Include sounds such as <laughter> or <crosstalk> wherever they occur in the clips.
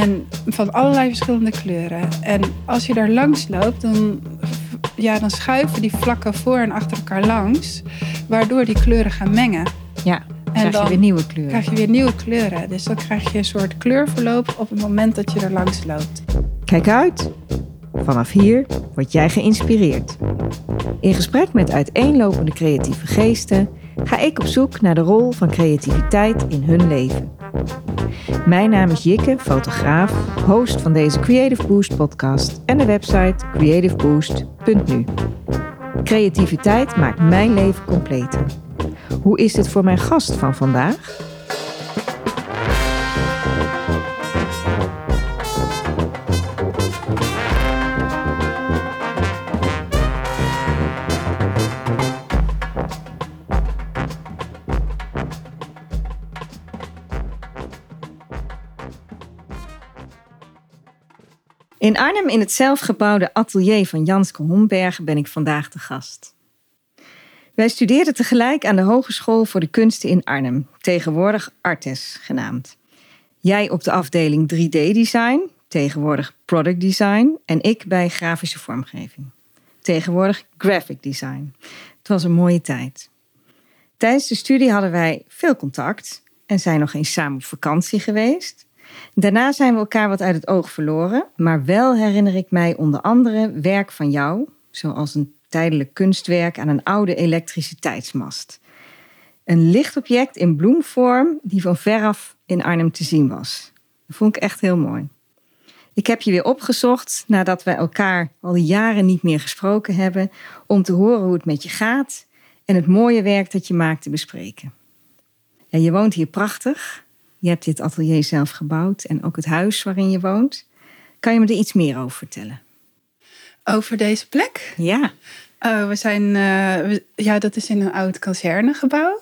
En van allerlei verschillende kleuren. En als je daar langs loopt, dan, ja, dan schuiven die vlakken voor en achter elkaar langs. Waardoor die kleuren gaan mengen. Ja, dan krijg je weer nieuwe kleuren. krijg je weer nieuwe kleuren. Dus dan krijg je een soort kleurverloop op het moment dat je er langs loopt. Kijk uit! Vanaf hier word jij geïnspireerd. In gesprek met uiteenlopende creatieve geesten ga ik op zoek naar de rol van creativiteit in hun leven. Mijn naam is Jikke, fotograaf, host van deze Creative Boost podcast en de website creativeboost.nu. Creativiteit maakt mijn leven completer. Hoe is dit voor mijn gast van vandaag? In Arnhem in het zelfgebouwde atelier van Janske Homberg ben ik vandaag de gast. Wij studeerden tegelijk aan de Hogeschool voor de Kunsten in Arnhem, tegenwoordig Artes genaamd. Jij op de afdeling 3D-design, tegenwoordig product design, en ik bij grafische vormgeving, tegenwoordig graphic design. Het was een mooie tijd. Tijdens de studie hadden wij veel contact en zijn nog eens samen op vakantie geweest. Daarna zijn we elkaar wat uit het oog verloren, maar wel herinner ik mij onder andere werk van jou, zoals een tijdelijk kunstwerk aan een oude elektriciteitsmast. Een lichtobject in bloemvorm die van veraf in Arnhem te zien was. Dat vond ik echt heel mooi. Ik heb je weer opgezocht nadat we elkaar al jaren niet meer gesproken hebben, om te horen hoe het met je gaat en het mooie werk dat je maakt te bespreken. Ja, je woont hier prachtig, je hebt dit atelier zelf gebouwd en ook het huis waarin je woont. Kan je me er iets meer over vertellen? Over deze plek? Ja. Oh, we zijn, uh, we, ja, dat is in een oud kazernegebouw.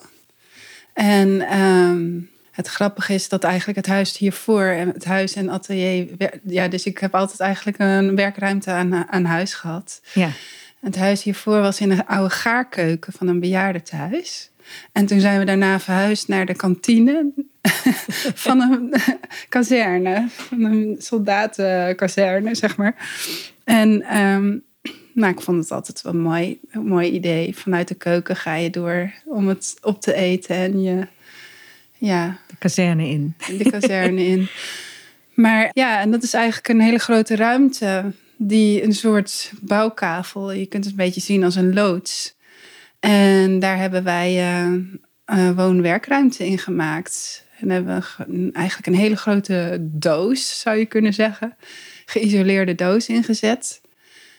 En ehm, het grappige is dat eigenlijk het huis hiervoor en het huis en atelier, ja, dus ik heb altijd eigenlijk een werkruimte aan, aan huis gehad. Ja. Het huis hiervoor was in een oude gaarkeuken van een bejaardentehuis. En toen zijn we daarna verhuisd naar de kantine <laughs> van een <laughs> kazerne, van een soldatenkazerne, zeg maar. En um, nou, ik vond het altijd wel een mooi, een mooi idee. Vanuit de keuken ga je door om het op te eten en je, ja. De kazerne in. De kazerne in. <laughs> Maar ja, en dat is eigenlijk een hele grote ruimte die een soort bouwkavel, je kunt het een beetje zien als een loods. En daar hebben wij uh, uh, woon-werkruimte in gemaakt. En hebben we eigenlijk een hele grote doos, zou je kunnen zeggen. Geïsoleerde doos ingezet.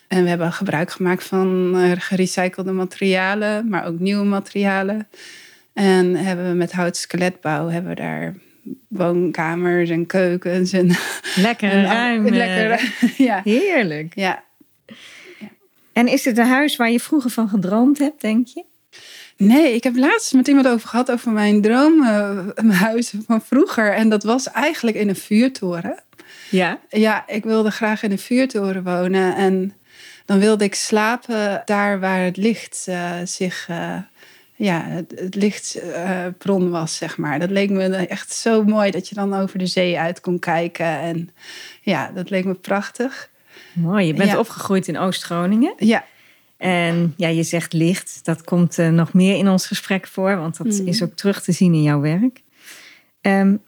En we hebben gebruik gemaakt van uh, gerecyclede materialen, maar ook nieuwe materialen. En hebben we met hout skeletbouw hebben we daar woonkamers en keukens. En, lekker <laughs> ruim. lekker, <laughs> ja. Heerlijk. Ja. En is het een huis waar je vroeger van gedroomd hebt, denk je? Nee, ik heb laatst met iemand over gehad over mijn droomhuis van vroeger. En dat was eigenlijk in een vuurtoren. Ja? Ja, ik wilde graag in een vuurtoren wonen. En dan wilde ik slapen daar waar het licht uh, zich... Uh, ja, het, het lichtbron uh, was, zeg maar. Dat leek me echt zo mooi dat je dan over de zee uit kon kijken. En ja, dat leek me prachtig. Mooi, je bent ja. opgegroeid in Oost-Groningen. Ja. En ja, je zegt licht, dat komt uh, nog meer in ons gesprek voor, want dat mm. is ook terug te zien in jouw werk. Um,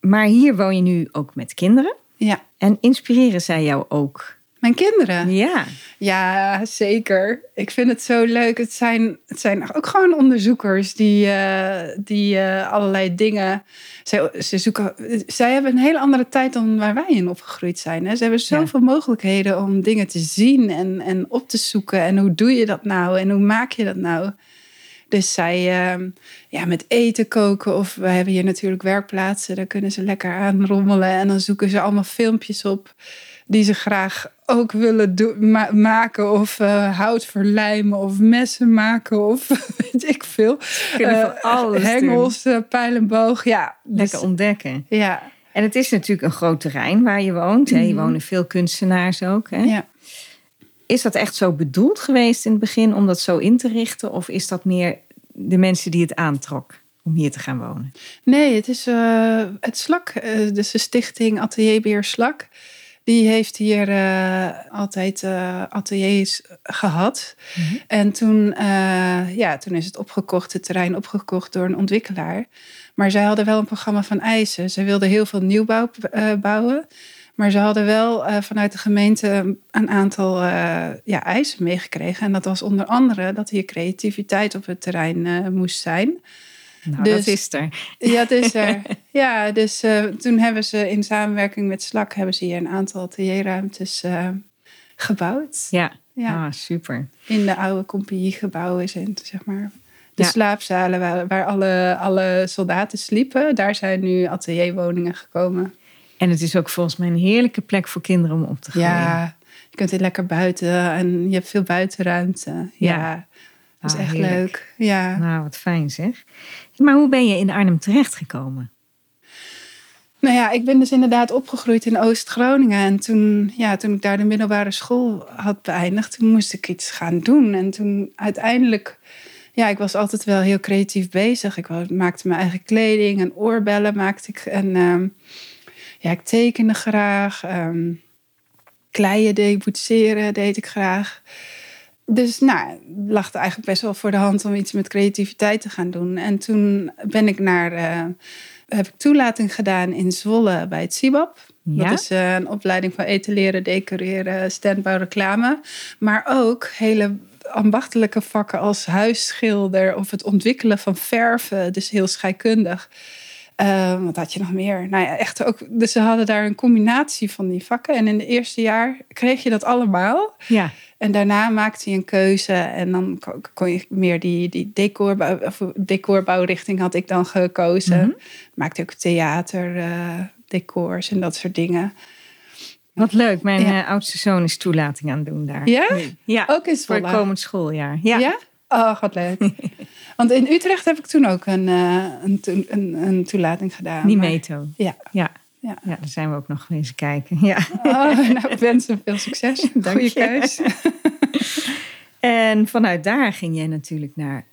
maar hier woon je nu ook met kinderen. Ja. En inspireren zij jou ook? Mijn kinderen? Ja. Ja, zeker. Ik vind het zo leuk. Het zijn, het zijn ook gewoon onderzoekers die, uh, die uh, allerlei dingen. Zij, ze zoeken, zij hebben een hele andere tijd dan waar wij in opgegroeid zijn. Hè? Ze hebben zoveel ja. mogelijkheden om dingen te zien en, en op te zoeken. En hoe doe je dat nou? En hoe maak je dat nou? Dus zij uh, ja, met eten koken of we hebben hier natuurlijk werkplaatsen. Daar kunnen ze lekker aan rommelen. En dan zoeken ze allemaal filmpjes op die ze graag ook willen ma maken. Of uh, hout verlijmen of messen maken of <laughs> weet ik veel. Uh, alles hengels, uh, pijl en boog. Ja, lekker dus, ontdekken. Ja. En het is natuurlijk een groot terrein waar je woont. -hmm. Je wonen veel kunstenaars ook. Hè? Ja. Is dat echt zo bedoeld geweest in het begin om dat zo in te richten? Of is dat meer de mensen die het aantrok? om hier te gaan wonen? Nee, het is uh, het Slak, uh, dus de stichting Atelierbeheer Slak. Die heeft hier uh, altijd ateliers gehad. Mm -hmm. En toen, ja, toen is het opgekocht, het terrein opgekocht door een ontwikkelaar. Maar zij hadden wel een programma van eisen. Ze wilden heel veel nieuwbouw bouwen. Maar ze hadden wel vanuit de gemeente een aantal ja, eisen meegekregen. En dat was onder andere dat hier creativiteit op het terrein moest zijn. Nou, dus, dat is er. Ja, dat is er. <laughs> ja, dus toen hebben ze in samenwerking met SLAK hebben ze hier een aantal atelierruimtes gebouwd. Ja, ja. Ah, super. In de oude compagniegebouwen zijn, zeg maar. De ja. slaapzalen waar, waar alle, alle soldaten sliepen, daar zijn nu atelierwoningen gekomen. En het is ook volgens mij een heerlijke plek voor kinderen om op te gaan. Ja, je kunt hier lekker buiten en je hebt veel buitenruimte. Ja, ja. dat is ah, echt heerlijk. leuk. Ja. Nou, wat fijn zeg. Maar hoe ben je in Arnhem terechtgekomen? Nou ja, ik ben dus inderdaad opgegroeid in Oost-Groningen. En toen, ja, toen ik daar de middelbare school had beëindigd, moest ik iets gaan doen. En toen uiteindelijk, ja, ik was altijd wel heel creatief bezig. Ik maakte mijn eigen kleding en oorbellen maakte ik. En uh, ja, ik tekende graag. Um, kleien deed, boetseren deed ik graag. Dus nou, lag het eigenlijk best wel voor de hand om iets met creativiteit te gaan doen. En toen ben ik naar, uh, heb ik toelating gedaan in Zwolle bij het CIBAP. Ja? Dat is uh, een opleiding van etaleren, decoreren, standbouw, reclame. Maar ook hele ambachtelijke vakken als huisschilder of het ontwikkelen van verven. Dus heel scheikundig. Um, wat had je nog meer? Nou ja, echt ook. Dus ze hadden daar een combinatie van die vakken. En in het eerste jaar kreeg je dat allemaal. Ja. En daarna maakte je een keuze. En dan kon je meer die, die decorbouw, of decorbouwrichting had ik dan gekozen. Mm -hmm. Maakte ook theater, uh, decors en dat soort dingen. Wat leuk. Mijn ja. uh, oudste zoon is toelating aan het doen daar. Ja? Nu. Ja, ook in Voor het komend schooljaar. Ja? ja? Oh, wat leuk. <laughs> Want in Utrecht heb ik toen ook een, uh, een, een, een, toelating gedaan. Nimeto. Ja. ja. Ja. ja, daar zijn we ook nog eens kijken. Ja. Oh, nou, ik wens hem veel succes. <laughs> Goeie keus. <laughs> en vanuit daar ging jij natuurlijk naar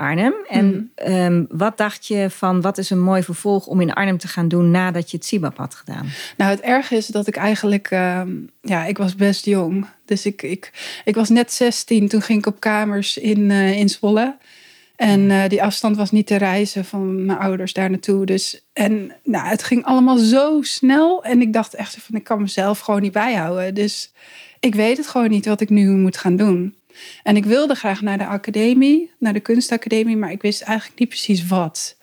Arnhem. En mm. um, wat dacht je van wat is een mooi vervolg om in Arnhem te gaan doen nadat je het SIBAP had gedaan? Nou, het erge is dat ik eigenlijk, um, ja, ik was best jong. Dus ik, ik, ik was net 16, toen ging ik op kamers in, uh, in Zwolle. En uh, die afstand was niet te reizen van mijn ouders daar naartoe. Dus, en nou, het ging allemaal zo snel. En ik dacht echt van, ik kan mezelf gewoon niet bijhouden. Dus ik weet het gewoon niet wat ik nu moet gaan doen. En ik wilde graag naar de academie, naar de kunstacademie, maar ik wist eigenlijk niet precies wat.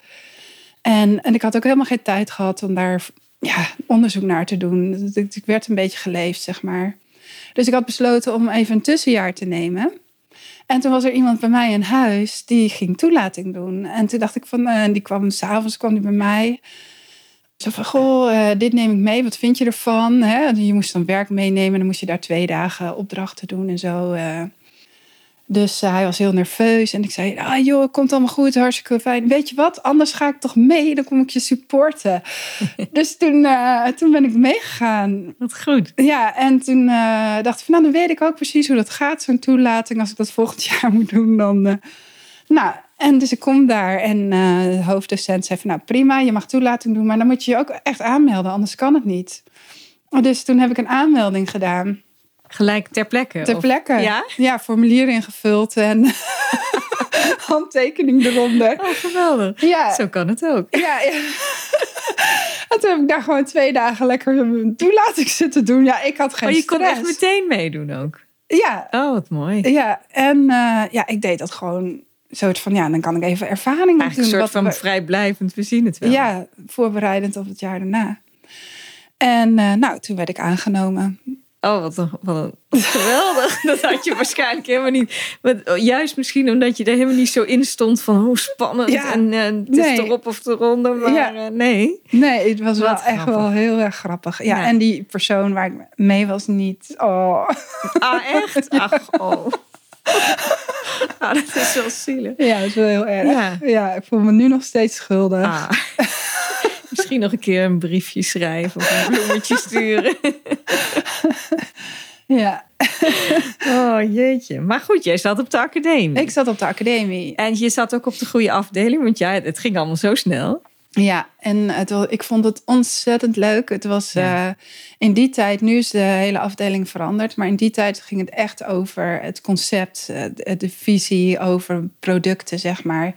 En, en ik had ook helemaal geen tijd gehad om daar ja, onderzoek naar te doen. Ik werd een beetje geleefd, zeg maar. Dus ik had besloten om even een tussenjaar te nemen. En toen was er iemand bij mij in huis die ging toelating doen. En toen dacht ik van, uh, die kwam s'avonds kwam die bij mij. Zo van, goh, uh, dit neem ik mee, wat vind je ervan? Je moest dan werk meenemen, dan moest je daar twee dagen opdrachten doen en zo. Uh. Dus uh, hij was heel nerveus. En ik zei, ah joh, het komt allemaal goed, hartstikke fijn. Weet je wat, anders ga ik toch mee, dan kom ik je supporten. <laughs> dus toen, uh, toen ben ik meegegaan. Wat goed. Ja, en toen uh, dacht ik van, nou dan weet ik ook precies hoe dat gaat, zo'n toelating. Als ik dat volgend <laughs> jaar moet doen, dan... nou, en dus ik kom daar en de hoofddocent zei van, nou prima, je mag toelating doen. Maar dan moet je je ook echt aanmelden, anders kan het niet. Dus toen heb ik een aanmelding gedaan. Gelijk ter plekke? Ter plekke. Ja? Ja, formulier ingevuld en <laughs> handtekening eronder. Oh, geweldig. Ja. Zo kan het ook. Ja, ja. <laughs> En toen heb ik daar gewoon twee dagen lekker toelating zitten doen. Ja, ik had geen Oh, je stress. kon echt meteen meedoen ook? Ja. Oh, wat mooi. Ja, en uh, ja, ik deed dat gewoon soort van, ja, dan kan ik even ervaring Eigenlijk doen. een soort van we... vrijblijvend, we zien het wel. Ja, voorbereidend op het jaar daarna. En uh, nou, toen werd ik aangenomen. Oh, wat, een, wat een, geweldig. <laughs> dat had je waarschijnlijk helemaal niet. Maar juist misschien omdat je er helemaal niet zo in stond van hoe spannend Ja, en eh, het nee. is erop of eronder. Maar Ja. eh, nee. Nee, het was wel echt wel heel erg grappig. Ja, Ja. en die persoon waar ik mee was niet. Oh. Ah, echt? Ach, oh. <laughs> Ah, dat is wel zielig. Ja, dat is wel heel erg. Ja. Ja, ik voel me nu nog steeds schuldig. Ah. <laughs> Misschien nog een keer een briefje schrijven of een bloemetje <laughs> sturen. Ja. Oh jeetje. Maar goed, jij zat op de academie. Ik zat op de academie. En je zat ook op de goede afdeling, want ja, het ging allemaal zo snel. Ja, en het, ik vond het ontzettend leuk. Het was Ja. eh, in die tijd, nu is de hele afdeling veranderd, maar in die tijd ging het echt over het concept, eh, de, de visie over producten, zeg maar.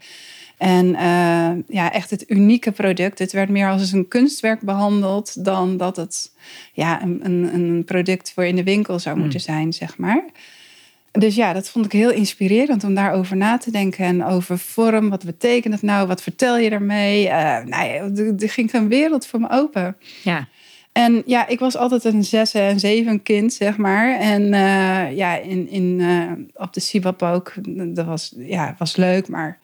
En eh, ja, echt het unieke product. Het werd meer als een kunstwerk behandeld dan dat het ja, een, een, product voor in de winkel zou moeten zijn, zeg maar. Dus ja, dat vond ik heel inspirerend om daarover na te denken. En over vorm, wat betekent het nou? Wat vertel je daarmee? Eh nou ja, er er ging een wereld voor me open. Ja. En ja, ik was altijd een zes en zeven kind, zeg maar. En eh, ja, in, in, op de Sibab ook. Dat was, ja, was leuk, maar...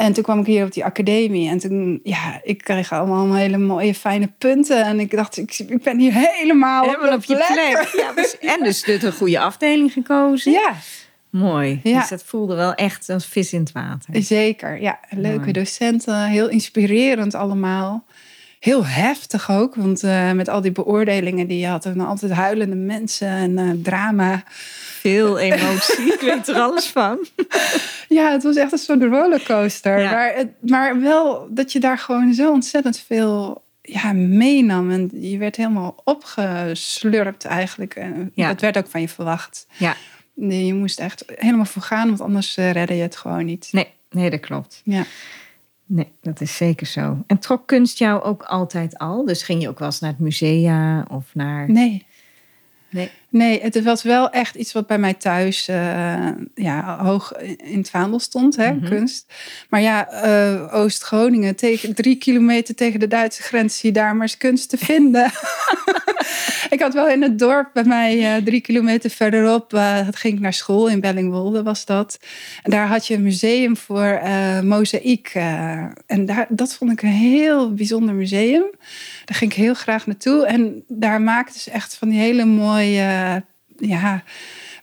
En toen kwam ik hier op die academie. En toen, ja, ik kreeg allemaal hele mooie, fijne punten. En ik dacht, ik, ik ben hier helemaal, Helemaal op je plek. Ja, dus- <laughs> en dus de de goede afdeling gekozen. Ja, Mooi. Ja. Dus dat voelde wel echt als vis in het water. zeker. Ja, leuke Mooi. docenten. Heel inspirerend allemaal. Heel heftig ook, want eh, met al die beoordelingen die je had... en altijd huilende mensen en eh, drama. Veel emotie. Ik weet er alles van. <laughs> Ja, het was echt een soort rollercoaster. Ja. Maar, het, maar wel dat je daar gewoon zo ontzettend veel ja, meenam. En je werd helemaal opgeslurpt eigenlijk. En Ja. Dat werd ook van je verwacht. Ja. Nee, je moest echt helemaal voor gaan, want anders eh, redde je het gewoon niet. Nee, nee, dat klopt. Ja. Nee, dat is zeker zo. En trok kunst jou ook altijd al? Dus ging je ook wel eens naar het musea of naar... Nee. Nee. Nee, het was wel echt iets wat bij mij thuis eh, ja, hoog in het vaandel stond, hè, Mhm. kunst. Maar ja, eh, Oost-Groningen, tegen, drie kilometer tegen de Duitse grens, zie je daar maar eens kunst te vinden. <laughs> ik had wel in het dorp bij mij, eh, drie kilometer verderop, ging ik naar school in Bellingwolde was dat. En daar had je een museum voor mozaïek. en daar, dat vond ik een heel bijzonder museum. Daar ging ik heel graag naartoe. En daar maakten ze echt van die hele mooie, ja,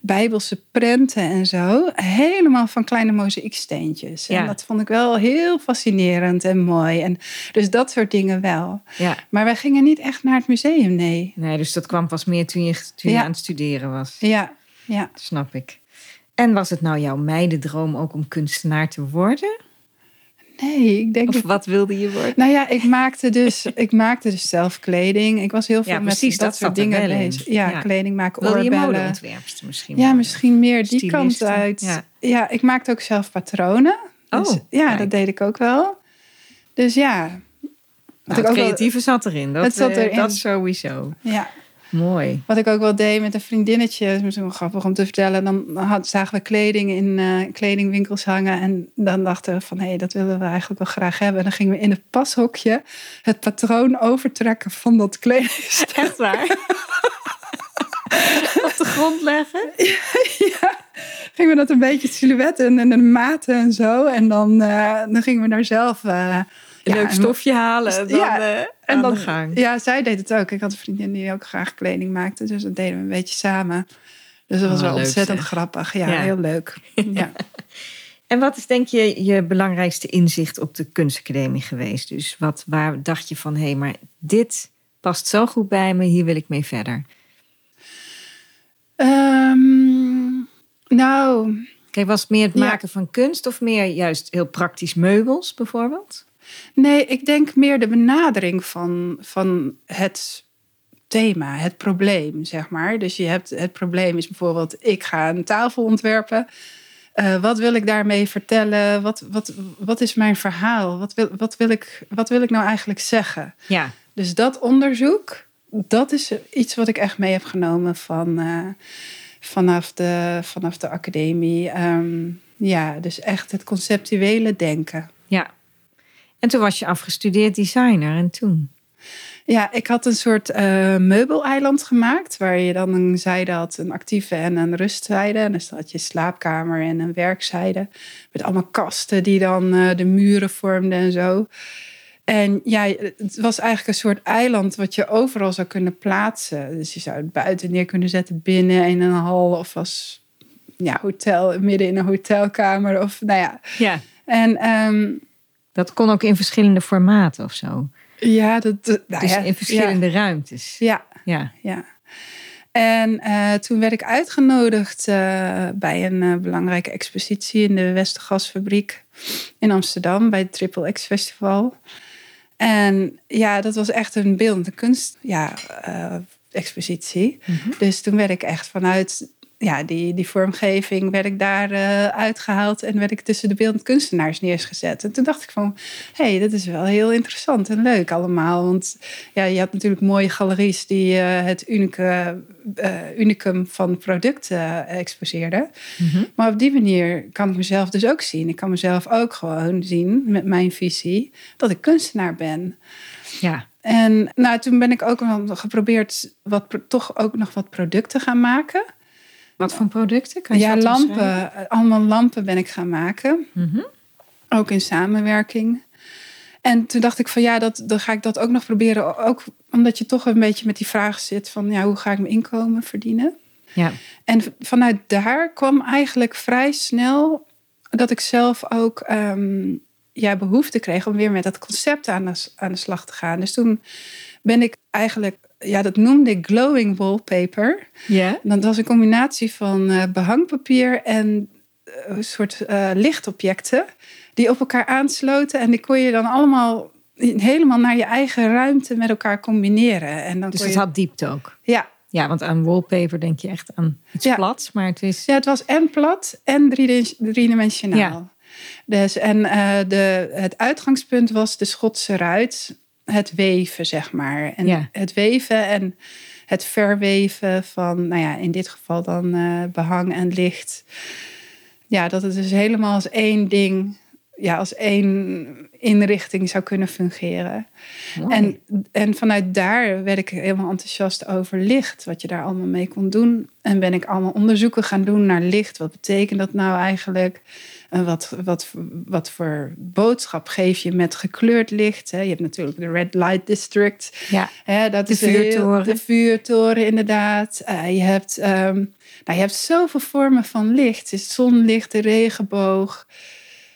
bijbelse prenten en zo. Helemaal van kleine mozaïeksteentjes. Ja. En dat vond ik wel heel fascinerend en mooi. En dus dat soort dingen wel. Ja. Maar wij gingen niet echt naar het museum, nee. Nee, dus dat kwam pas meer toen je, toen je Ja. aan het studeren was. Ja, ja. Snap ik. En was het nou jouw meidendroom ook om kunstenaar te worden? Nee, ik denk... Of wat wilde je worden? Nou ja, ik maakte dus, <laughs> ik maakte dus zelf kleding. Ik was heel veel Ja, met precies, dat, dat soort zat dingen bezig. Ja, Ja. kleding maken, Wilde je oorbellen. modeontwerpster misschien? Ja, worden? misschien meer die kant uit. ja. Ja. ik maakte ook zelf patronen. Dus, Oh, ja, kijk. dat deed ik ook wel. Dus ja. Nou, het wel- creatieve zat erin. Dat, Het zat eh, erin. dat sowieso. ja. Mooi. Wat ik ook wel deed met een vriendinnetje, is misschien wel grappig om te vertellen. Dan had, zagen we kleding in eh, kledingwinkels hangen. En dan dachten we van, hé, dat willen we eigenlijk wel graag hebben. En dan gingen we in het pashokje het patroon overtrekken van dat kledingstuk. Echt waar? <laughs> Op de grond leggen? <laughs> ja, gingen we dat een beetje het silhouet en, en de maten en zo. En dan, eh, dan gingen we daar zelf... eh, Een ja, leuk stofje halen en dan Ja, eh, En dan, de gang. Ja, zij deed het ook. Ik had een vriendin die ook graag kleding maakte. Dus dat deden we een beetje samen. Dus dat was Oh, wel leuk ontzettend zeg. grappig. Ja, Ja. heel leuk. Ja. <laughs> En wat is denk je je belangrijkste inzicht op de kunstacademie geweest? Dus wat, waar dacht je van, hé, maar dit past zo goed bij me, hier wil ik mee verder. Ehm, nou, Kijk, was het meer het maken van kunst of meer juist heel praktisch meubels bijvoorbeeld? Nee, ik denk meer de benadering van, van het thema, het probleem, zeg maar. Dus je hebt het probleem is bijvoorbeeld, ik ga een tafel ontwerpen. Eh, wat wil ik daarmee vertellen? Wat, wat, wat is mijn verhaal? Wat wil, wat, wil ik, wat wil ik nou eigenlijk zeggen? Ja, Dus dat onderzoek, dat is iets wat ik echt mee heb genomen van, eh, vanaf, de, vanaf de academie. Ehm, ja, dus echt het conceptuele denken. ja. En toen was je afgestudeerd designer en toen? Ja, ik had een soort eh, meubeleiland gemaakt. Waar je dan een zijde had, een actieve en een rustzijde. En dus dan had je slaapkamer en een werkzijde. Met allemaal kasten die dan eh, de muren vormden en zo. En ja, het was eigenlijk een soort eiland wat je overal zou kunnen plaatsen. Dus je zou het buiten neer kunnen zetten, binnen in een hal of als ja, hotel, midden in een hotelkamer. Of nou ja. Ja. En ehm, Dat kon ook in verschillende formaten of zo. ja, dat. dat- nou dus ja, in verschillende ruimtes. Ja, Ja. ja. En eh, toen werd ik uitgenodigd eh, bij een eh, belangrijke expositie in de Westergasfabriek in Amsterdam bij het Triple X Festival. En ja, dat was echt een beeldende kunst ja, expositie. Dus toen werd ik echt vanuit ja, die, die vormgeving werd ik daar uh, uitgehaald en werd ik tussen de beeldend kunstenaars neergezet. En toen dacht ik van, hé, hey, dat is wel heel interessant en leuk allemaal. Want ja, je had natuurlijk mooie galeries die uh, het unieke, uh, unicum van producten exposeerden. Mm-hmm. Maar op die manier kan ik mezelf dus ook zien. Ik kan mezelf ook gewoon zien met mijn visie dat ik kunstenaar ben. Ja. En nou, toen ben ik ook geprobeerd wat, toch ook nog wat producten gaan maken. Wat voor producten? Kan je ja, lampen. Allemaal lampen ben ik gaan maken. Mhm. Ook in samenwerking. En toen dacht ik van ja, dat, dan ga ik dat ook nog proberen. Ook omdat je toch een beetje met die vraag zit van ja, hoe ga ik mijn inkomen verdienen? Ja. En vanuit daar kwam eigenlijk vrij snel dat ik zelf ook um, ja, behoefte kreeg om weer met dat concept aan de, aan de slag te gaan. Dus toen ben ik eigenlijk ja, dat noemde ik glowing wallpaper. Ja. Dat was een combinatie van uh, behangpapier en uh, een soort uh, lichtobjecten die op elkaar aansloten. En die kon je dan allemaal helemaal naar je eigen ruimte met elkaar combineren. En dan dus het je... had diepte ook? Ja. Ja, want aan wallpaper denk je echt aan iets ja. plats, maar het is... Ja, het was en plat en driedimensionaal. Ja. Dus, en de, het uitgangspunt was de Schotse ruit het weven, zeg maar. En ja. het weven en het verweven van, nou ja, in dit geval dan uh, behang en licht. Ja, dat het dus helemaal als één ding, ja, als één inrichting zou kunnen fungeren. En, en vanuit daar werd ik helemaal enthousiast over licht, wat je daar allemaal mee kon doen. En ben ik allemaal onderzoeken gaan doen naar licht. Wat betekent dat nou eigenlijk? En wat, wat, wat voor boodschap geef je met gekleurd licht? Hè? Je hebt natuurlijk de Red Light District. Ja, hè, dat de is vuurtoren. Heel, de vuurtoren, inderdaad. Uh, je, hebt, um, nou, je hebt zoveel vormen van licht. Het zonlicht, de regenboog.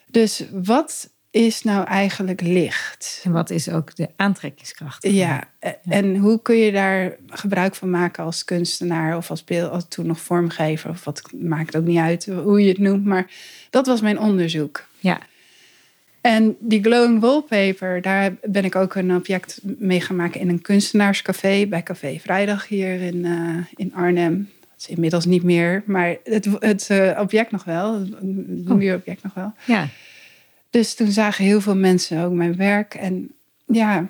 Dus wat is nou eigenlijk licht? En wat is ook de aantrekkingskracht? Ja, ja, en hoe kun je daar gebruik van maken als kunstenaar of als beeld, als toen nog vormgever of wat maakt ook niet uit hoe je het noemt, maar dat was mijn onderzoek. Ja. En die glowing wallpaper, daar ben ik ook een object mee gaan maken in een kunstenaarscafé bij Café Vrijdag hier in, uh, in Arnhem. Dat is inmiddels niet meer, maar het, het uh, object nog wel, het muurobject nog wel. Ja. Dus toen zagen heel veel mensen ook mijn werk. En ja,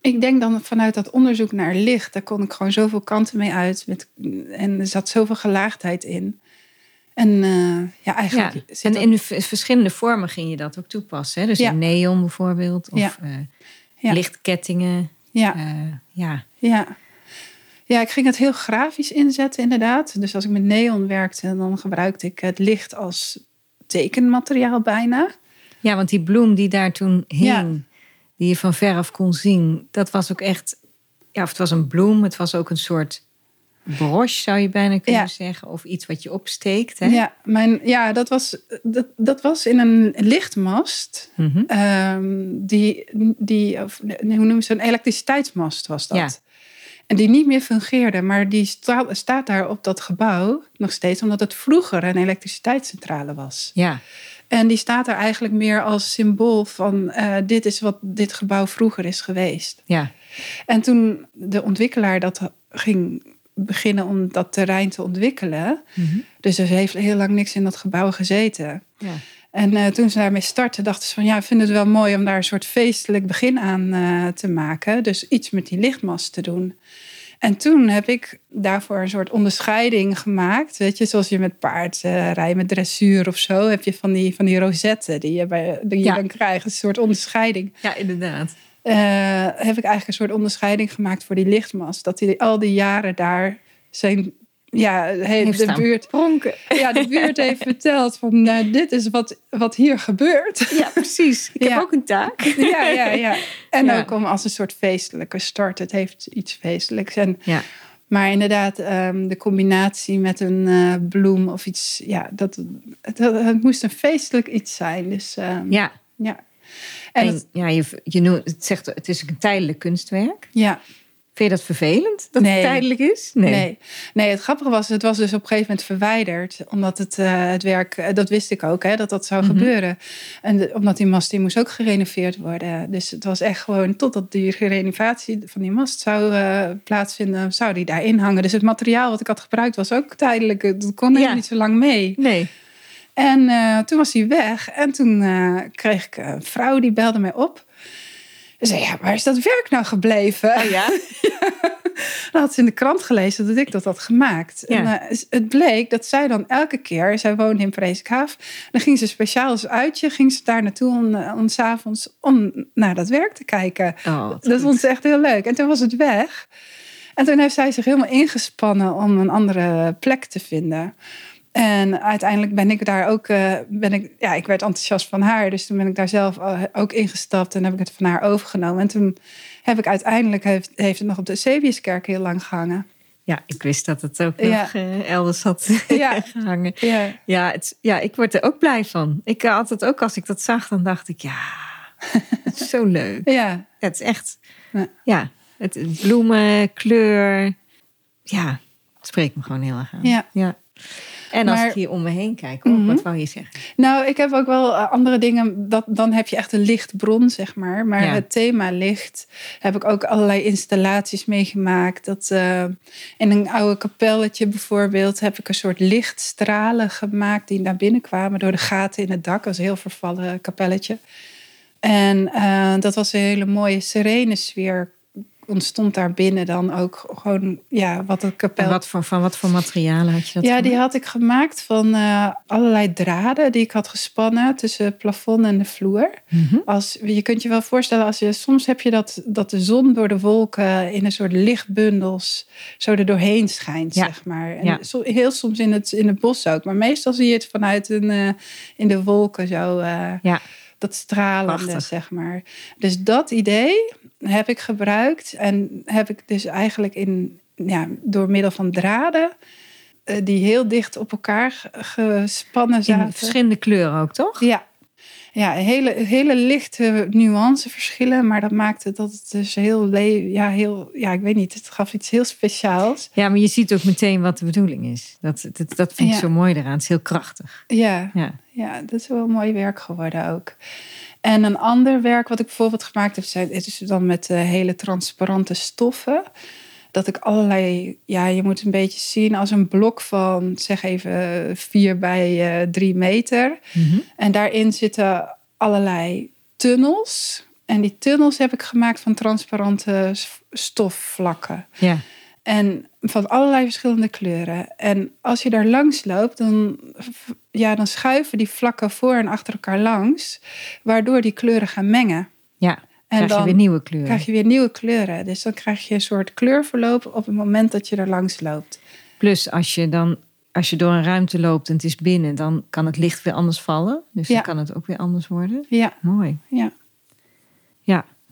ik denk dan vanuit dat onderzoek naar licht, daar kon ik gewoon zoveel kanten mee uit. Met, en er zat zoveel gelaagdheid in. En uh, ja, eigenlijk. Ja. En in verschillende vormen ging je dat ook toepassen. Hè? Dus Ja. in neon bijvoorbeeld, of Ja. eh, Ja. lichtkettingen. Ja, eh, ja. ja. Ja, ik ging het heel grafisch inzetten, inderdaad. Dus als ik met neon werkte, dan gebruikte ik het licht als tekenmateriaal bijna. Ja, want die bloem die daar toen hing, Ja. die je van veraf kon zien, dat was ook echt. Ja, of het was een bloem, het was ook een soort broche, zou je bijna kunnen Ja. zeggen. Of iets wat je opsteekt. Hè? Ja, mijn, ja dat, was, dat, dat was in een lichtmast. Mhm. Ehm, die, die of, nee, hoe noem je ze? Een elektriciteitsmast was dat. Ja. En die niet meer fungeerde, maar die sta- staat daar op dat gebouw nog steeds, omdat het vroeger een elektriciteitscentrale was. ja. En die staat er eigenlijk meer als symbool van eh, dit is wat dit gebouw vroeger is geweest. ja. En toen de ontwikkelaar dat ging beginnen om dat terrein te ontwikkelen, Mhm. dus er heeft heel lang niks in dat gebouw gezeten. ja. En eh, toen ze daarmee startten, dachten ze van ja, we vinden het wel mooi om daar een soort feestelijk begin aan eh, te maken. Dus iets met die lichtmast te doen. En toen heb ik daarvoor een soort onderscheiding gemaakt. Weet je, zoals je met paard eh, rijdt met dressuur of zo, heb je van die, van die rozetten die je, bij, die je Ja. dan krijgt. Een soort onderscheiding. ja, inderdaad. Eh, heb ik eigenlijk een soort onderscheiding gemaakt voor die lichtmast. Dat die al die jaren daar zijn. Ja, he- Heeft de staan buurt pronken. ja, de buurt heeft <laughs> verteld van nou, dit is wat, wat hier gebeurt. Ja, precies. Ik heb ook een taak. Ja, ja, ja. En Ja. ook om als een soort feestelijke start. Het heeft iets feestelijks. En, Ja. maar inderdaad, ehm, de combinatie met een eh, bloem of iets. Ja, dat, het, het moest een feestelijk iets zijn. Dus ehm, Ja. ja. En En, het- ja, je, je noemt, het zegt, het is een tijdelijk kunstwerk. ja, Vind je dat vervelend dat Nee. het tijdelijk is? Nee. nee. het grappige was, het was dus op een gegeven moment verwijderd. Omdat het, eh, het werk, eh, dat wist ik ook, hè, dat dat zou Mhm. gebeuren. En de- omdat die mast, die moest ook gerenoveerd worden. Dus het was echt gewoon, totdat die renovatie van die mast zou eh, plaatsvinden, zou die daarin hangen. Dus het materiaal wat ik had gebruikt was ook tijdelijk. Het kon helemaal Ja. niet zo lang mee. Nee. En toen was hij weg. En toen kreeg ik een vrouw die belde mij op. Ze zei, ja, waar is dat werk nou gebleven? Oh ja? <laughs> Dan had ze in de krant gelezen dat ik dat had gemaakt. Ja. En eh, het bleek dat zij dan elke keer, zij woonde in Preeskhaaf, dan ging ze speciaal als uitje, ging ze daar naartoe om, eh, om s'avonds om naar dat werk te kijken. Oh, dat goed. vond ze echt heel leuk. En toen was het weg. En toen heeft zij zich helemaal ingespannen om een andere plek te vinden. En uiteindelijk ben ik daar ook, eh, ben ik, ja, ik werd enthousiast van haar. Dus toen ben ik daar zelf eh, ook ingestapt en heb ik het van haar overgenomen. En toen heb ik uiteindelijk, heeft, heeft het nog op de Eusebiuskerk heel lang gehangen. Ja, ik wist dat het ook Ja. nog eh, elders had <laughs> Ja. gehangen. Ja, Ja, het, ja, ik word er ook blij van. Ik had het ook als ik dat zag, dan dacht ik, ja, <laughs> het is zo leuk. ja, Het is echt, Ja. het bloemen, kleur, ja, het spreekt me gewoon heel erg aan. Ja. En als Maar- ik hier om me heen kijk, Mhm. wat wou je zeggen? Nou, ik heb ook wel eh, andere dingen. Dat, dan heb je echt een lichtbron, zeg maar. Maar Ja. het thema licht heb ik ook allerlei installaties meegemaakt. Dat eh, in een oude kapelletje bijvoorbeeld heb ik een soort lichtstralen gemaakt die naar binnen kwamen door de gaten in het dak. Dat was een heel vervallen kapelletje. En eh, dat was een hele mooie serene sfeer. Ontstond daar binnen dan ook gewoon ja, wat het kapel En wat voor, van wat voor materialen had je dat ja, gemaakt? die had ik gemaakt van eh, allerlei draden die ik had gespannen tussen het plafond en de vloer. Mhm. Als, je kunt je wel voorstellen, als je, soms heb je dat, dat de zon door de wolken in een soort lichtbundels zo er doorheen schijnt, Ja. zeg maar. En Ja. heel soms in het, in het bos ook, maar meestal zie je het vanuit een, eh, in de wolken zo. eh, Ja. Dat stralende, Prachtig. zeg maar. Dus dat idee heb ik gebruikt en heb ik dus eigenlijk in, ja, door middel van draden eh, die heel dicht op elkaar gespannen In zaten. verschillende kleuren ook, toch? Ja, ja hele, hele lichte nuanceverschillen, maar dat maakte dat het dus heel, le- ja, heel, ja, ik weet niet, het gaf iets heel speciaals. Ja, maar je ziet ook meteen wat de bedoeling is. Dat, dat, dat vind ik Ja. zo mooi eraan. Het is heel krachtig. Ja, Ja. ja, dat is wel mooi werk geworden ook. En een ander werk wat ik bijvoorbeeld gemaakt heb, zijn, is dan met eh, hele transparante stoffen. Dat ik allerlei, ja, je moet een beetje zien als een blok van, zeg even, vier bij eh, drie meter. Mhm. En daarin zitten allerlei tunnels. En die tunnels heb ik gemaakt van transparante stofvlakken. Ja. En van allerlei verschillende kleuren. En als je daar langs loopt, dan, ja, dan schuiven die vlakken voor en achter elkaar langs. Waardoor die kleuren gaan mengen. ja. En krijg je dan weer nieuwe kleuren. krijg je weer nieuwe kleuren. Dus dan krijg je een soort kleurverloop op het moment dat je er langs loopt. Plus als je dan als je door een ruimte loopt en het is binnen, dan kan het licht weer anders vallen. Dus Ja. dan kan het ook weer anders worden. Ja, Mooi. ja.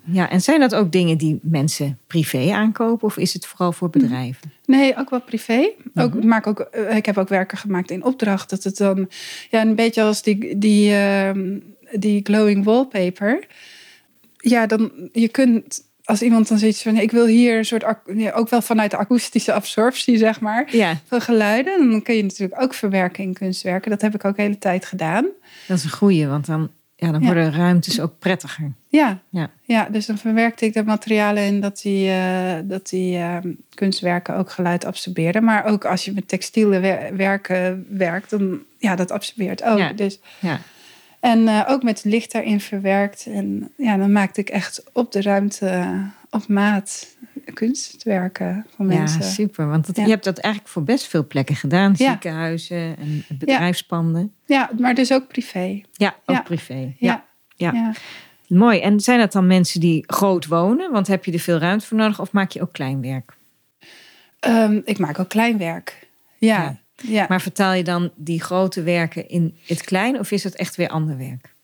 Ja. en zijn dat ook dingen die mensen privé aankopen of is het vooral voor bedrijven? Nee, ook wel privé. Ook, Mhm. ik maak ook, eh, ik heb ook werken gemaakt in opdracht. Dat het dan ja, een beetje als die, die, ehm, die glowing wallpaper. Ja, dan je kunt als iemand dan zoiets van ik wil hier een soort ook wel vanuit de akoestische absorptie zeg maar Ja, van geluiden. Dan kun je natuurlijk ook verwerken in kunstwerken. Dat heb ik ook de hele tijd gedaan. dat is een goeie, want dan, ja, dan Ja. worden ruimtes ook prettiger. Ja, Ja. ja dus dan verwerkte ik de materialen in dat die, eh, dat die ehm, kunstwerken ook geluid absorberen. Maar ook als je met textiele wer- werken werkt, dan ja, dat absorbeert ook. Ja. Dus, Ja, en eh, ook met licht daarin verwerkt. En ja, dan maakte ik echt op de ruimte, eh, op maat, kunstwerken van ja mensen. super. Want dat, Ja. je hebt dat eigenlijk voor best veel plekken gedaan. Ja. Ziekenhuizen en bedrijfspanden. Ja, maar dus ook privé. Ja, ook Ja. privé. Ja. Ja. ja. Mooi. En zijn dat dan mensen die groot wonen? Want heb je er veel ruimte voor nodig of maak je ook klein werk? Ehm, ik maak ook klein werk. Ja, Ja. ja. Maar vertaal je dan die grote werken in het klein of is het echt weer ander werk?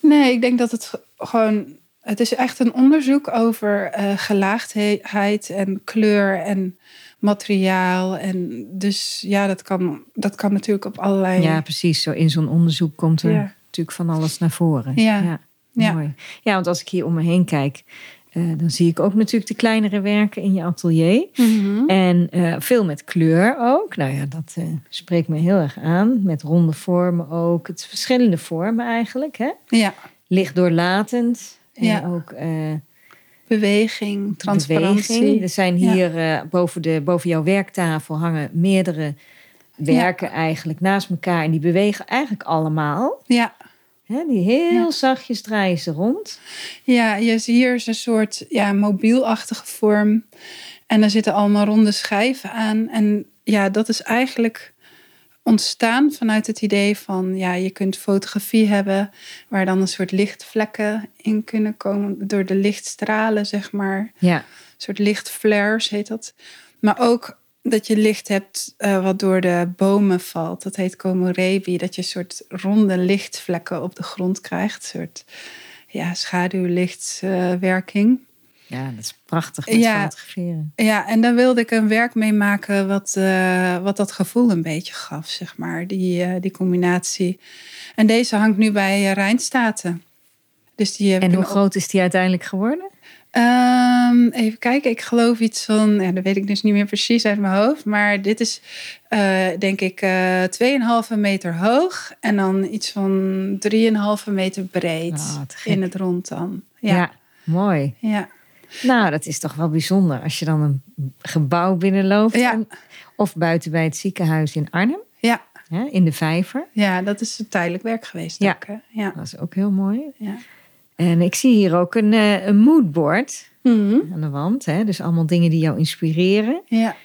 Nee, ik denk dat het ge- gewoon. Het is echt een onderzoek over eh, gelaagdheid en kleur en materiaal. En dus ja, dat kan, dat kan natuurlijk op allerlei. Ja, precies. Zo in zo'n onderzoek komt er Ja. natuurlijk van alles naar voren. Ja. ja. Ja. Mooi. Ja, want als ik hier om me heen kijk, Eh, dan zie ik ook natuurlijk de kleinere werken in je atelier. En eh, veel met kleur ook. Nou ja, dat spreekt me heel erg aan. Met ronde vormen ook. Het verschillende vormen eigenlijk. Hè? Ja, Licht doorlatend. En Ja. ook eh, beweging, transparantie. beweging. Er zijn Ja. hier eh, boven, de, boven jouw werktafel hangen meerdere werken eigenlijk naast elkaar. En die bewegen eigenlijk allemaal. Ja, Hè? Die heel zachtjes draaien ze rond. ja je, ziet hier is een soort ja, mobielachtige vorm. En er zitten allemaal ronde schijven aan. En ja, dat is eigenlijk ontstaan vanuit het idee van... ja, je kunt fotografie hebben... waar dan een soort lichtvlekken in kunnen komen... door de lichtstralen, zeg maar. Ja, Een soort lichtflares heet dat. Maar ook dat je licht hebt eh, wat door de bomen valt. Dat heet komorebi. Dat je een soort ronde lichtvlekken op de grond krijgt. Een soort ja, schaduwlichtwerking. Ja, dat is prachtig met Ja. fotograferen. ja, en daar wilde ik een werk mee maken wat, eh, wat dat gevoel een beetje gaf, zeg maar. Die, eh, die combinatie. En deze hangt nu bij uh, Rijnstaten. Dus die En hoe groot is die uiteindelijk geworden? Ehm, even kijken, ik geloof iets van, ja, dat weet ik dus niet meer precies uit mijn hoofd. Maar dit is eh, denk ik eh 2,5 meter hoog en dan iets van 3,5 meter breed Ah, in het rond dan. Ja. Ja, mooi. ja. Nou, dat is toch wel bijzonder als je dan een gebouw binnenloopt. Ja. en- of buiten bij het ziekenhuis in Arnhem, ja. hè, in de Vijver. ja dat is tijdelijk werk geweest Ja. ook. Hè? Ja. Dat is ook heel mooi. Ja. En ik zie hier ook een, eh, een moodboard Mhm. aan de wand. Hè? Dus allemaal dingen die jou inspireren. ja.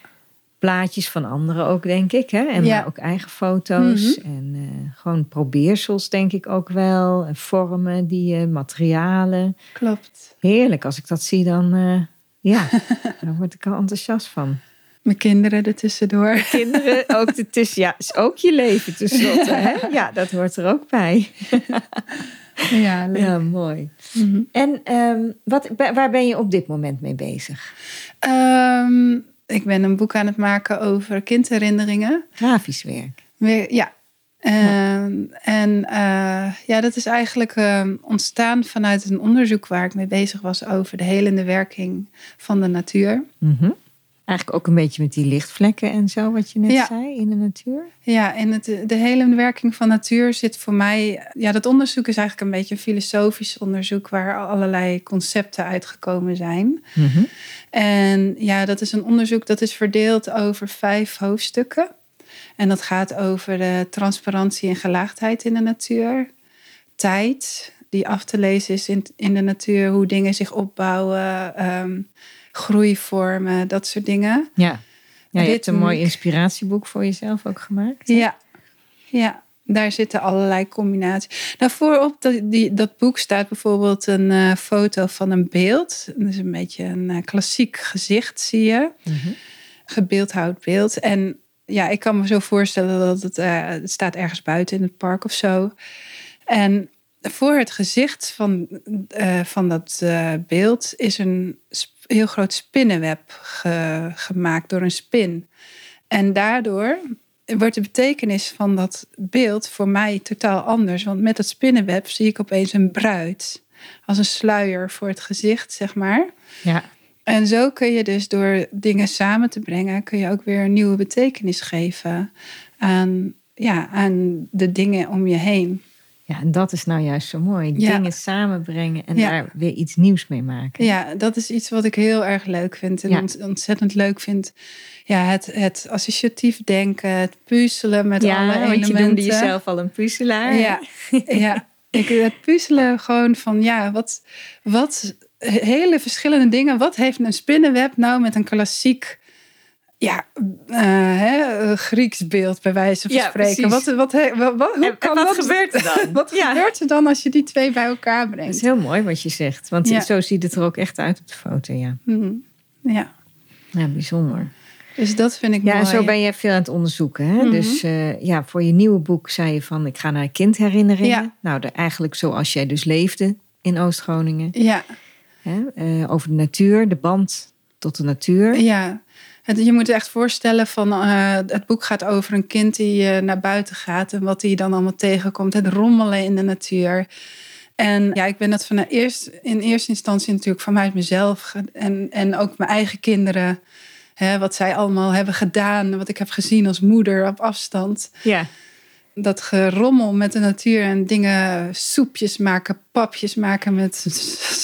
Plaatjes van anderen ook, denk ik. Hè? En Ja. maar ook eigen foto's. Mhm. En eh, gewoon probeersels, denk ik ook wel. En vormen, die, eh, materialen. klopt. Heerlijk. Als ik dat zie, dan, eh, ja, <laughs> dan word ik er enthousiast van. Mijn kinderen er tussendoor. Kinderen, ook ertussen. Ja, is ook je leven tenslotte. Hè? <laughs> Ja, dat hoort er ook bij. <laughs> ja, leuk. Ja, mooi. Mhm. En ehm, wat, waar ben je op dit moment mee bezig? Ehm, ik ben een boek aan het maken over kindherinneringen. Grafisch werk. Weer- Ja. Ehm, En eh, ja, dat is eigenlijk ehm, ontstaan vanuit een onderzoek waar ik mee bezig was over de helende werking van de natuur. Mhm. Eigenlijk ook een beetje met die lichtvlekken en zo, wat je net Ja. zei in de natuur. Ja, en het, de helende werking van natuur zit voor mij. Ja, dat onderzoek is eigenlijk een beetje een filosofisch onderzoek waar allerlei concepten uitgekomen zijn. Mhm. En ja, dat is een onderzoek dat is verdeeld over vijf hoofdstukken. En dat gaat over de transparantie en gelaagdheid in de natuur. Tijd, die af te lezen is in, in de natuur. Hoe dingen zich opbouwen. ehm, groeivormen, dat soort dingen. Ja. ja je hebt een mooi inspiratieboek voor jezelf ook gemaakt. Ja, ja. Daar zitten allerlei combinaties. Nou, voorop dat, die, dat boek staat bijvoorbeeld een eh, foto van een beeld. Dat is een beetje een eh, klassiek gezicht, zie je. Mhm. gebeeldhouwd beeld. En ja, ik kan me zo voorstellen dat het, eh, het staat ergens buiten in het park of zo. En voor het gezicht van, van dat beeld is een heel groot spinnenweb ge- gemaakt door een spin. En daardoor wordt de betekenis van dat beeld voor mij totaal anders. Want met dat spinnenweb zie ik opeens een bruid. Als een sluier voor het gezicht, zeg maar. Ja. En zo kun je dus door dingen samen te brengen, kun je ook weer een nieuwe betekenis geven aan, ja, aan de dingen om je heen. Ja, en dat is nou juist zo mooi. Ja. Dingen samenbrengen en Ja. daar weer iets nieuws mee maken. Ja, dat is iets wat ik heel erg leuk vind. En Ja. ont- ontzettend leuk vind. Ja, het, het associatief denken, het puzzelen met alle Ja, elementen. want je noemde jezelf al een puzzelaar. Ja, ja. Ik, het puzzelen gewoon van, ja, wat, wat hele verschillende dingen. Wat heeft een spinnenweb nou met een klassiek, ja, eh, hè, Grieks beeld bij wijze van Ja, spreken? Wat, precies. wat, wat, wat- hoe En- en kan wat dat- gebeurt er dan? <laughs> wat Ja. gebeurt er dan als je die twee bij elkaar Dat brengt? is heel mooi wat je zegt. Want Ja. zo ziet het er ook echt uit op de foto. Ja, Mhm. Ja, ja bijzonder. dus dat vind ik Ja, mooi. en zo ben je veel aan het onderzoeken. Hè? Mhm. Dus eh, ja, voor je nieuwe boek zei je van... ik ga naar kindherinneringen. Ja. Nou, de, eigenlijk zoals jij dus leefde in Oost-Groningen. Ja, Hè? Eh, over de natuur, de band tot de natuur. Ja, het, je moet je echt voorstellen van eh, het boek gaat over een kind die eh, naar buiten gaat en wat hij dan allemaal tegenkomt. Het rommelen in de natuur. En ja, ik ben dat van eerst, in eerste instantie natuurlijk vanuit mezelf en, en ook mijn eigen kinderen. Hè, wat zij allemaal hebben gedaan, wat ik heb gezien als moeder op afstand. Ja. Dat gerommel met de natuur en dingen, soepjes maken, papjes maken met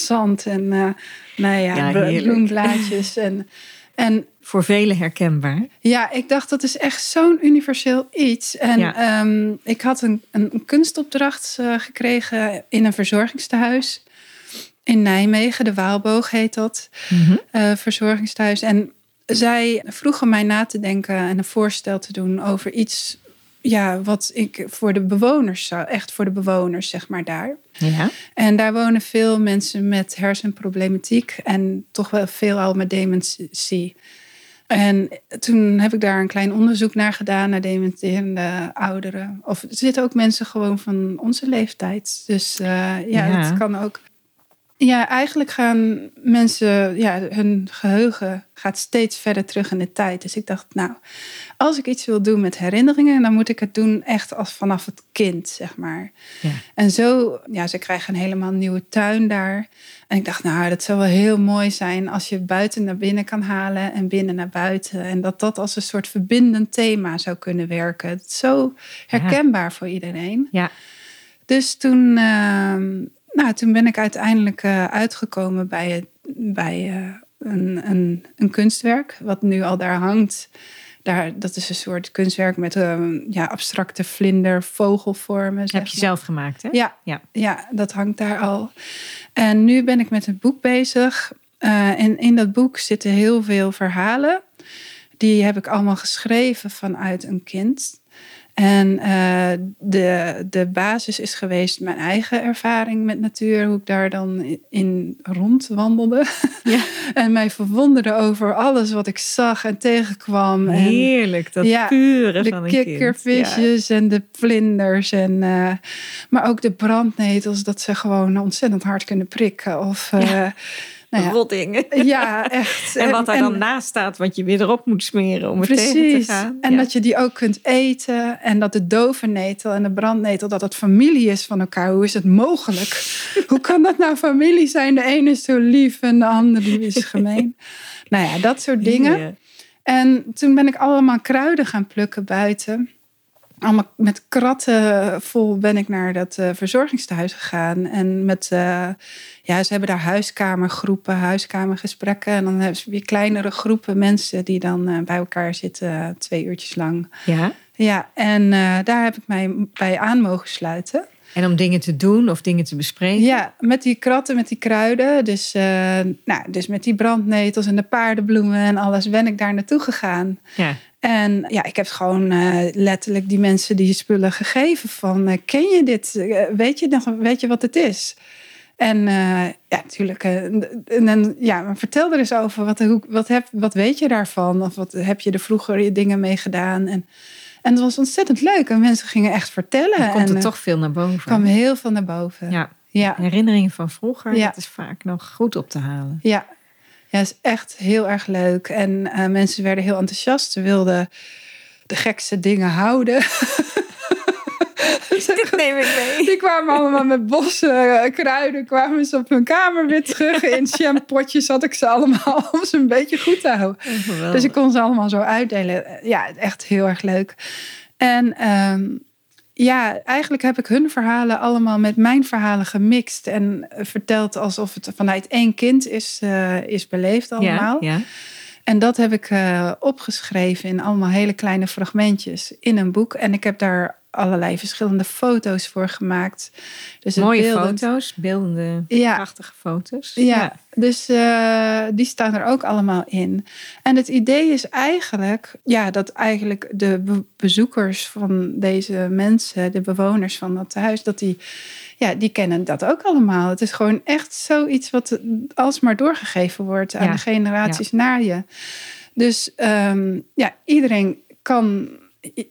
zand en uh, nou ja, Ja, bloemblaadjes. En, en Voor velen herkenbaar. ja, ik dacht dat is echt zo'n universeel iets. En Ja. ehm, ik had een, een kunstopdracht eh, gekregen in een verzorgingstehuis in Nijmegen. De Waalboog heet dat, eh, verzorgingstehuis. En zij vroegen mij na te denken en een voorstel te doen over iets... Ja, wat ik voor de bewoners zou, echt voor de bewoners, zeg maar daar. Ja. En daar wonen veel mensen met hersenproblematiek en toch wel veel al met dementie. En toen heb ik daar een klein onderzoek naar gedaan, naar dementerende ouderen. Of er zitten ook mensen gewoon van onze leeftijd. Dus eh, ja, Ja. dat kan ook. Ja, eigenlijk gaan mensen, ja, hun geheugen gaat steeds verder terug in de tijd. Dus ik dacht, nou, als ik iets wil doen met herinneringen, dan moet ik het doen echt als vanaf het kind, zeg maar. Ja. En zo, ja, ze krijgen een helemaal nieuwe tuin daar. En ik dacht, nou, dat zou wel heel mooi zijn als je buiten naar binnen kan halen en binnen naar buiten. En dat dat als een soort verbindend thema zou kunnen werken. Het is zo herkenbaar voor iedereen. Ja. Dus toen, ehm, nou, toen ben ik uiteindelijk eh, uitgekomen bij, het, bij eh, een, een, een kunstwerk, wat nu al daar hangt. Daar, dat is een soort kunstwerk met ehm, ja, abstracte vlinder, vogelvormen. Heb je maar. zelf gemaakt, hè? Ja, Ja. ja. dat hangt daar al. En nu ben ik met een boek bezig. Eh, en in dat boek zitten heel veel verhalen. Die heb ik allemaal geschreven vanuit een kind. En eh, de, de basis is geweest mijn eigen ervaring met natuur. Hoe ik daar dan in rondwandelde. Ja. <laughs> en mij verwonderde over alles wat ik zag en tegenkwam. En, Heerlijk, dat Ja, pure de van een kind. kikkervisjes en de vlinders. En, eh, maar ook de brandnetels, dat ze gewoon ontzettend hard kunnen prikken. Of, eh, Ja. Nou Ja. ja, <laughs> echt. En wat daar dan naast staat, wat je weer erop moet smeren om het tegen te gaan. En Ja. dat je die ook kunt eten. En dat de dovennetel en de brandnetel, dat het familie is van elkaar. Hoe is het mogelijk? <laughs> Hoe kan dat nou familie zijn? De ene is zo lief en de andere is gemeen. <laughs> nou ja, dat soort dingen. Ja. En toen ben ik allemaal kruiden gaan plukken buiten. Allemaal met kratten vol ben ik naar dat eh, verzorgingstehuis gegaan. En met, eh, ja, ze hebben daar huiskamergroepen, huiskamergesprekken. En dan hebben ze weer kleinere groepen mensen die dan eh, bij elkaar zitten, eh, twee uurtjes lang. ja. Ja, en eh, daar heb ik mij bij aan mogen sluiten. En om dingen te doen of dingen te bespreken. Ja, met die kratten, met die kruiden. Dus, nou, dus met die brandnetels en de paardenbloemen en alles ben ik daar naartoe gegaan. Ja. En ja, ik heb gewoon letterlijk die mensen die spullen gegeven van... ken je dit? Weet, je nog, weet je wat het is? En eh, ja, natuurlijk. eh, en dan, ja, vertel er eens over. Wat, hoe, wat, heb, wat weet je daarvan? Of wat heb je er vroeger je dingen mee gedaan? En, en het was ontzettend leuk. En mensen gingen echt vertellen. Dan komt en er eh, toch veel naar boven. kwam heel veel naar boven. Ja. ja. Herinneringen van vroeger, Ja. dat is vaak nog goed op te halen. Ja, ja is echt heel erg leuk. En eh, mensen werden heel enthousiast. Ze wilden de gekste dingen houden. <laughs> <laughs> Dit neem ik mee. Die kwamen allemaal met bossen, eh, kruiden, kwamen ze op hun kamer weer terug. <laughs> In shampootjes had ik ze allemaal <laughs> om ze een beetje goed te houden. Dus ik kon ze allemaal zo uitdelen. Ja, echt heel erg leuk. En ehm, ja, eigenlijk heb ik hun verhalen allemaal met mijn verhalen gemixt. En eh, verteld alsof het vanuit één kind is, eh, is beleefd allemaal. Ja, ja. En dat heb ik eh, opgeschreven in allemaal hele kleine fragmentjes in een boek. En ik heb daar allerlei verschillende foto's voor gemaakt. Dus Mooie beeldend- foto's, beeldende, Ja. prachtige foto's. Ja, dus eh, die staan er ook allemaal in. En het idee is eigenlijk, ja, dat eigenlijk de be- bezoekers van deze mensen, de bewoners van dat huis, dat die, ja, die kennen dat ook allemaal. Het is gewoon echt zoiets wat alsmaar doorgegeven wordt aan Ja, de generaties na je. Dus ehm, ja, iedereen kan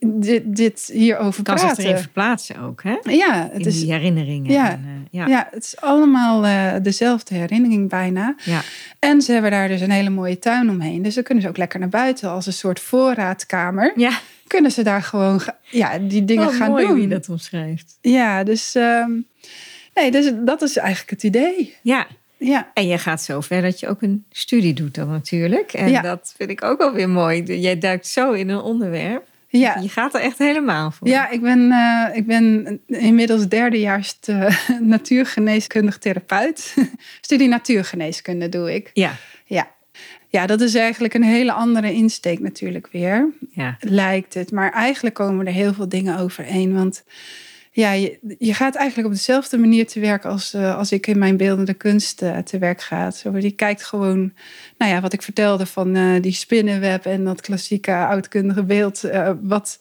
dit, dit hierover kan zich praten. erin verplaatsen ook, hè? Ja, het In is, die herinneringen. Ja, En, eh, ja. ja, het is allemaal eh, dezelfde herinnering bijna. Ja. En ze hebben daar dus een hele mooie tuin omheen. Dus dan kunnen ze ook lekker naar buiten als een soort voorraadkamer. Ja, Kunnen ze daar gewoon ja, die dingen oh, gaan mooi doen. hoe je dat omschrijft. Ja, dus, ehm, Nee, dus dat is eigenlijk het idee. Ja, Ja, en je gaat zo ver dat je ook een studie doet dan natuurlijk. En Ja. dat vind ik ook wel weer mooi. Jij duikt zo in een onderwerp. Ja. Je gaat er echt helemaal voor. Ja, ik ben, eh, ik ben inmiddels derdejaars <laughs> uh, natuurgeneeskundig therapeut. <laughs> Studie natuurgeneeskunde doe ik. Ja, Ja. ja, dat is eigenlijk een hele andere insteek natuurlijk weer. ja. lijkt het. Maar eigenlijk komen er heel veel dingen overeen. Want ja, je, je gaat eigenlijk op dezelfde manier te werk als, eh, als ik in mijn beeldende kunst eh, te werk ga. Zo, je kijkt gewoon, nou ja, wat ik vertelde van eh, die spinnenweb en dat klassieke oudkundige beeld. wat,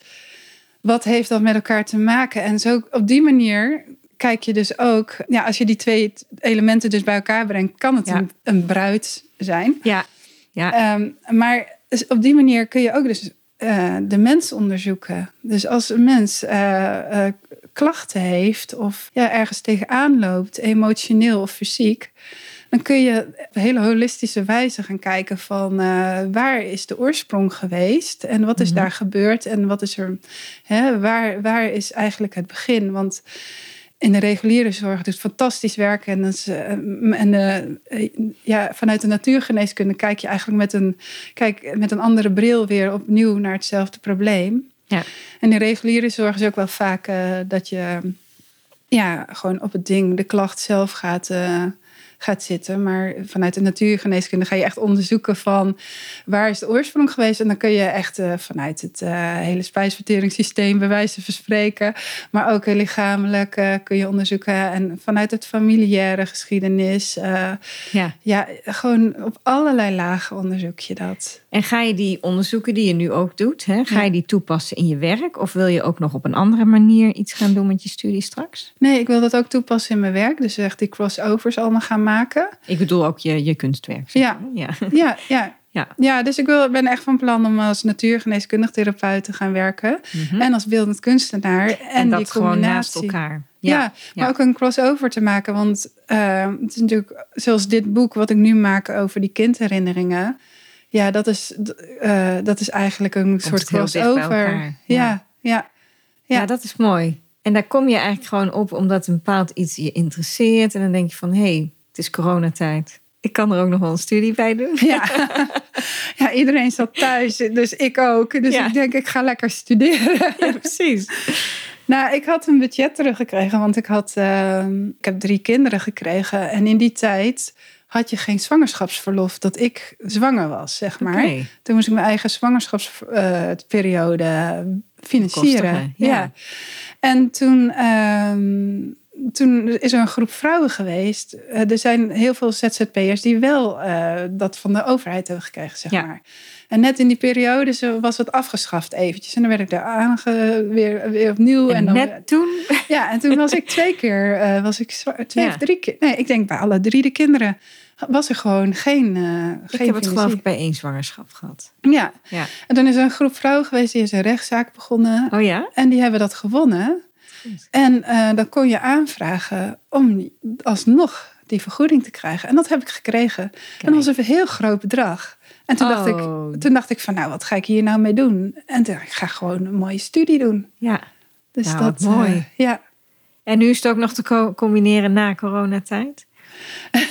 wat heeft dat met elkaar te maken? En zo op die manier kijk je dus ook, ja, als je die twee elementen dus bij elkaar brengt, kan het Ja. een, een bruid zijn. Ja, ja. Ehm, maar dus op die manier kun je ook dus de mens onderzoeken. Dus als een mens klachten heeft of ja, ergens tegenaan loopt, emotioneel of fysiek, dan kun je op een hele holistische wijze gaan kijken van eh, waar is de oorsprong geweest en wat is Mhm. daar gebeurd en wat is er, hè, waar, waar is eigenlijk het begin? Want in de reguliere zorg doet fantastisch werk. En, eh, en eh, ja, vanuit de natuurgeneeskunde kijk je eigenlijk met een, kijk, met een andere bril weer opnieuw naar hetzelfde probleem. Ja. En de reguliere zorg is ook wel vaak eh, dat je ja, gewoon op het ding, de klacht zelf gaat, eh, gaat zitten. Maar vanuit de natuurgeneeskunde ga je echt onderzoeken van waar is de oorsprong geweest. En dan kun je echt eh, vanuit het eh, hele spijsverteringssysteem bij wijze van spreken. Maar ook lichamelijk eh, kun je onderzoeken. En vanuit het familiaire geschiedenis. ja. ja, gewoon op allerlei lagen onderzoek je dat. En ga je die onderzoeken die je nu ook doet, hè, ga je die toepassen in je werk? Of wil je ook nog op een andere manier iets gaan doen met je studie straks? Nee, ik wil dat ook toepassen in mijn werk. Dus echt die crossovers allemaal gaan maken. Ik bedoel ook je, je kunstwerk. Ja. ja. Ja, ja. <laughs> Ja. ja, dus ik wil, ben echt van plan om als natuurgeneeskundig therapeut te gaan werken. Mhm. En als beeldend kunstenaar. En, En, dat die gewoon naast elkaar. Ja, Ja, maar ja. ook een crossover te maken. Want eh, het is natuurlijk, zoals dit boek wat ik nu maak over die kindherinneringen. Ja, dat is, eh, dat is eigenlijk een soort crossover. elkaar, Ja, ja. ja. Ja. Ja. dat is mooi. En daar kom je eigenlijk gewoon op omdat een bepaald iets je interesseert. En dan denk je van, hé, hey, het is coronatijd. Ik kan er ook nog wel een studie bij doen. Ja. <laughs> ja, iedereen zat thuis, dus ik ook. Dus Ja. ik denk, ik ga lekker studeren. <laughs> Ja, precies. Nou, ik had een budget teruggekregen, want ik, had, eh, ik heb drie kinderen gekregen. En in die tijd had je geen zwangerschapsverlof dat ik zwanger was, zeg maar. Oké. Toen moest ik mijn eigen zwangerschapsperiode financieren. Bekostigen, ja. En toen, ehm, toen is er een groep vrouwen geweest. Eh, er zijn heel veel ZZP'ers die wel eh, dat van de overheid hebben gekregen, zeg Ja. maar. En net in die periode was het afgeschaft eventjes. En dan werd ik daar aange, weer, weer opnieuw. En, En dan, net toen... <laughs> ja, en toen was ik twee keer, eh, was ik twee Ja. of drie keer. Nee, ik denk bij alle drie de kinderen was er gewoon geen. Ik geen heb het geloof ik bij één zwangerschap gehad. Ja, Ja. en toen is er een groep vrouwen geweest die is een rechtszaak begonnen. Oh ja? En die hebben dat gewonnen. En eh, dan kon je aanvragen om alsnog die vergoeding te krijgen. En dat heb ik gekregen. En dat was een heel groot bedrag. En toen, dacht Oh. ik, toen dacht ik van, nou, wat ga ik hier nou mee doen? En toen dacht ik, ga gewoon een mooie studie doen. Ja. Dus Nou, dat, mooi. eh, ja. En nu is het ook nog te co- combineren na coronatijd? <laughs>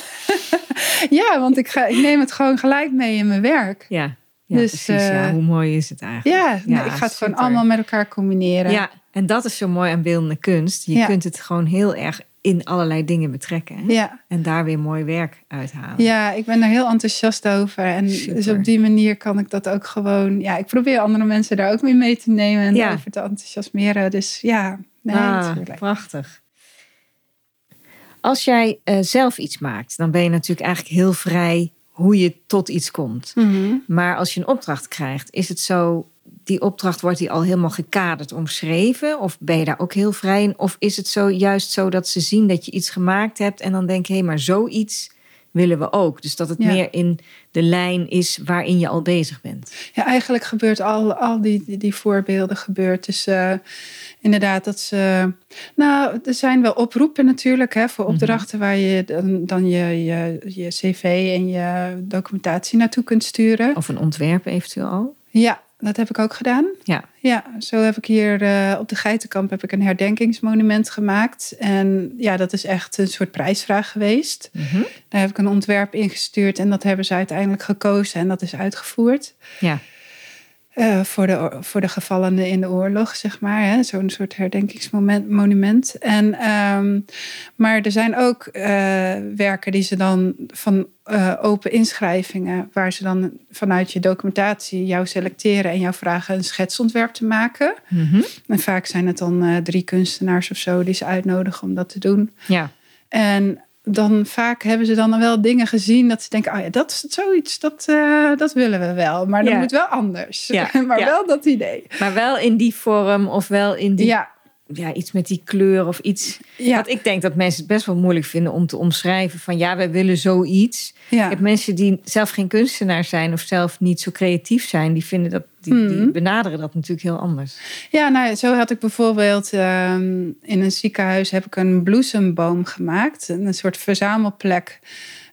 ja, want ik, ga, ik neem het gewoon gelijk mee in mijn werk. Ja. Ja, Dus, precies. ja. eh, Hoe mooi is het eigenlijk? Ja, nee, ik ga het gewoon allemaal met elkaar combineren. Ja, en dat is zo mooi aan beeldende kunst. Je Ja. kunt het gewoon heel erg in allerlei dingen betrekken. hè? ja. En daar weer mooi werk uithalen. Ja, ik ben er heel enthousiast over. En dus op die manier kan ik dat ook gewoon. Ja, ik probeer andere mensen daar ook mee mee te nemen en Ja. over te enthousiasmeren. Dus ja, nee, ah, prachtig. Als jij eh, zelf iets maakt, dan ben je natuurlijk eigenlijk heel vrij hoe je tot iets komt. Mhm. Maar als je een opdracht krijgt, is het zo, die opdracht wordt die al helemaal gekaderd, omschreven? Of ben je daar ook heel vrij in? Of is het zo juist zo dat ze zien dat je iets gemaakt hebt en dan denken, hé, maar zoiets willen we ook. Dus dat het Ja. meer in de lijn is waarin je al bezig bent. Ja, eigenlijk gebeurt al, al die, die, die voorbeelden gebeurt. Dus eh, inderdaad, dat ze. Nou, er zijn wel oproepen natuurlijk hè, voor Mhm. opdrachten waar je dan, dan je, je, je cv en je documentatie naartoe kunt sturen. Of een ontwerp eventueel al. Ja, dat heb ik ook gedaan. Ja. Ja, zo heb ik hier eh, op de Geitenkamp heb ik een herdenkingsmonument gemaakt. En ja, dat is echt een soort prijsvraag geweest. Mhm. Daar heb ik een ontwerp ingestuurd en dat hebben ze uiteindelijk gekozen en dat is uitgevoerd. Ja. Eh, voor, de, voor de gevallenen in de oorlog, zeg maar. hè. Zo'n soort herdenkingsmonument. monument. En, ehm, maar er zijn ook eh, werken die ze dan van eh, open inschrijvingen, waar ze dan vanuit je documentatie jou selecteren en jou vragen een schetsontwerp te maken. Mhm. En vaak zijn het dan drie kunstenaars of zo die ze uitnodigen om dat te doen. Ja. En dan vaak hebben ze dan wel dingen gezien dat ze denken, oh ja, dat is zoiets, dat, eh, dat willen we wel. Maar dan Ja. moet wel anders. Ja, <laughs> maar ja. wel dat idee. Maar wel in die vorm of wel in die, ja. Ja, iets met die kleur of iets. ja, Want ik denk dat mensen het best wel moeilijk vinden om te omschrijven van ja, wij willen zoiets. Ik heb mensen die zelf geen kunstenaar zijn of zelf niet zo creatief zijn, die vinden dat, die, die Mhm. benaderen dat natuurlijk heel anders. ja nou, zo had ik bijvoorbeeld ehm, in een ziekenhuis heb ik een bloesemboom gemaakt. Een soort verzamelplek.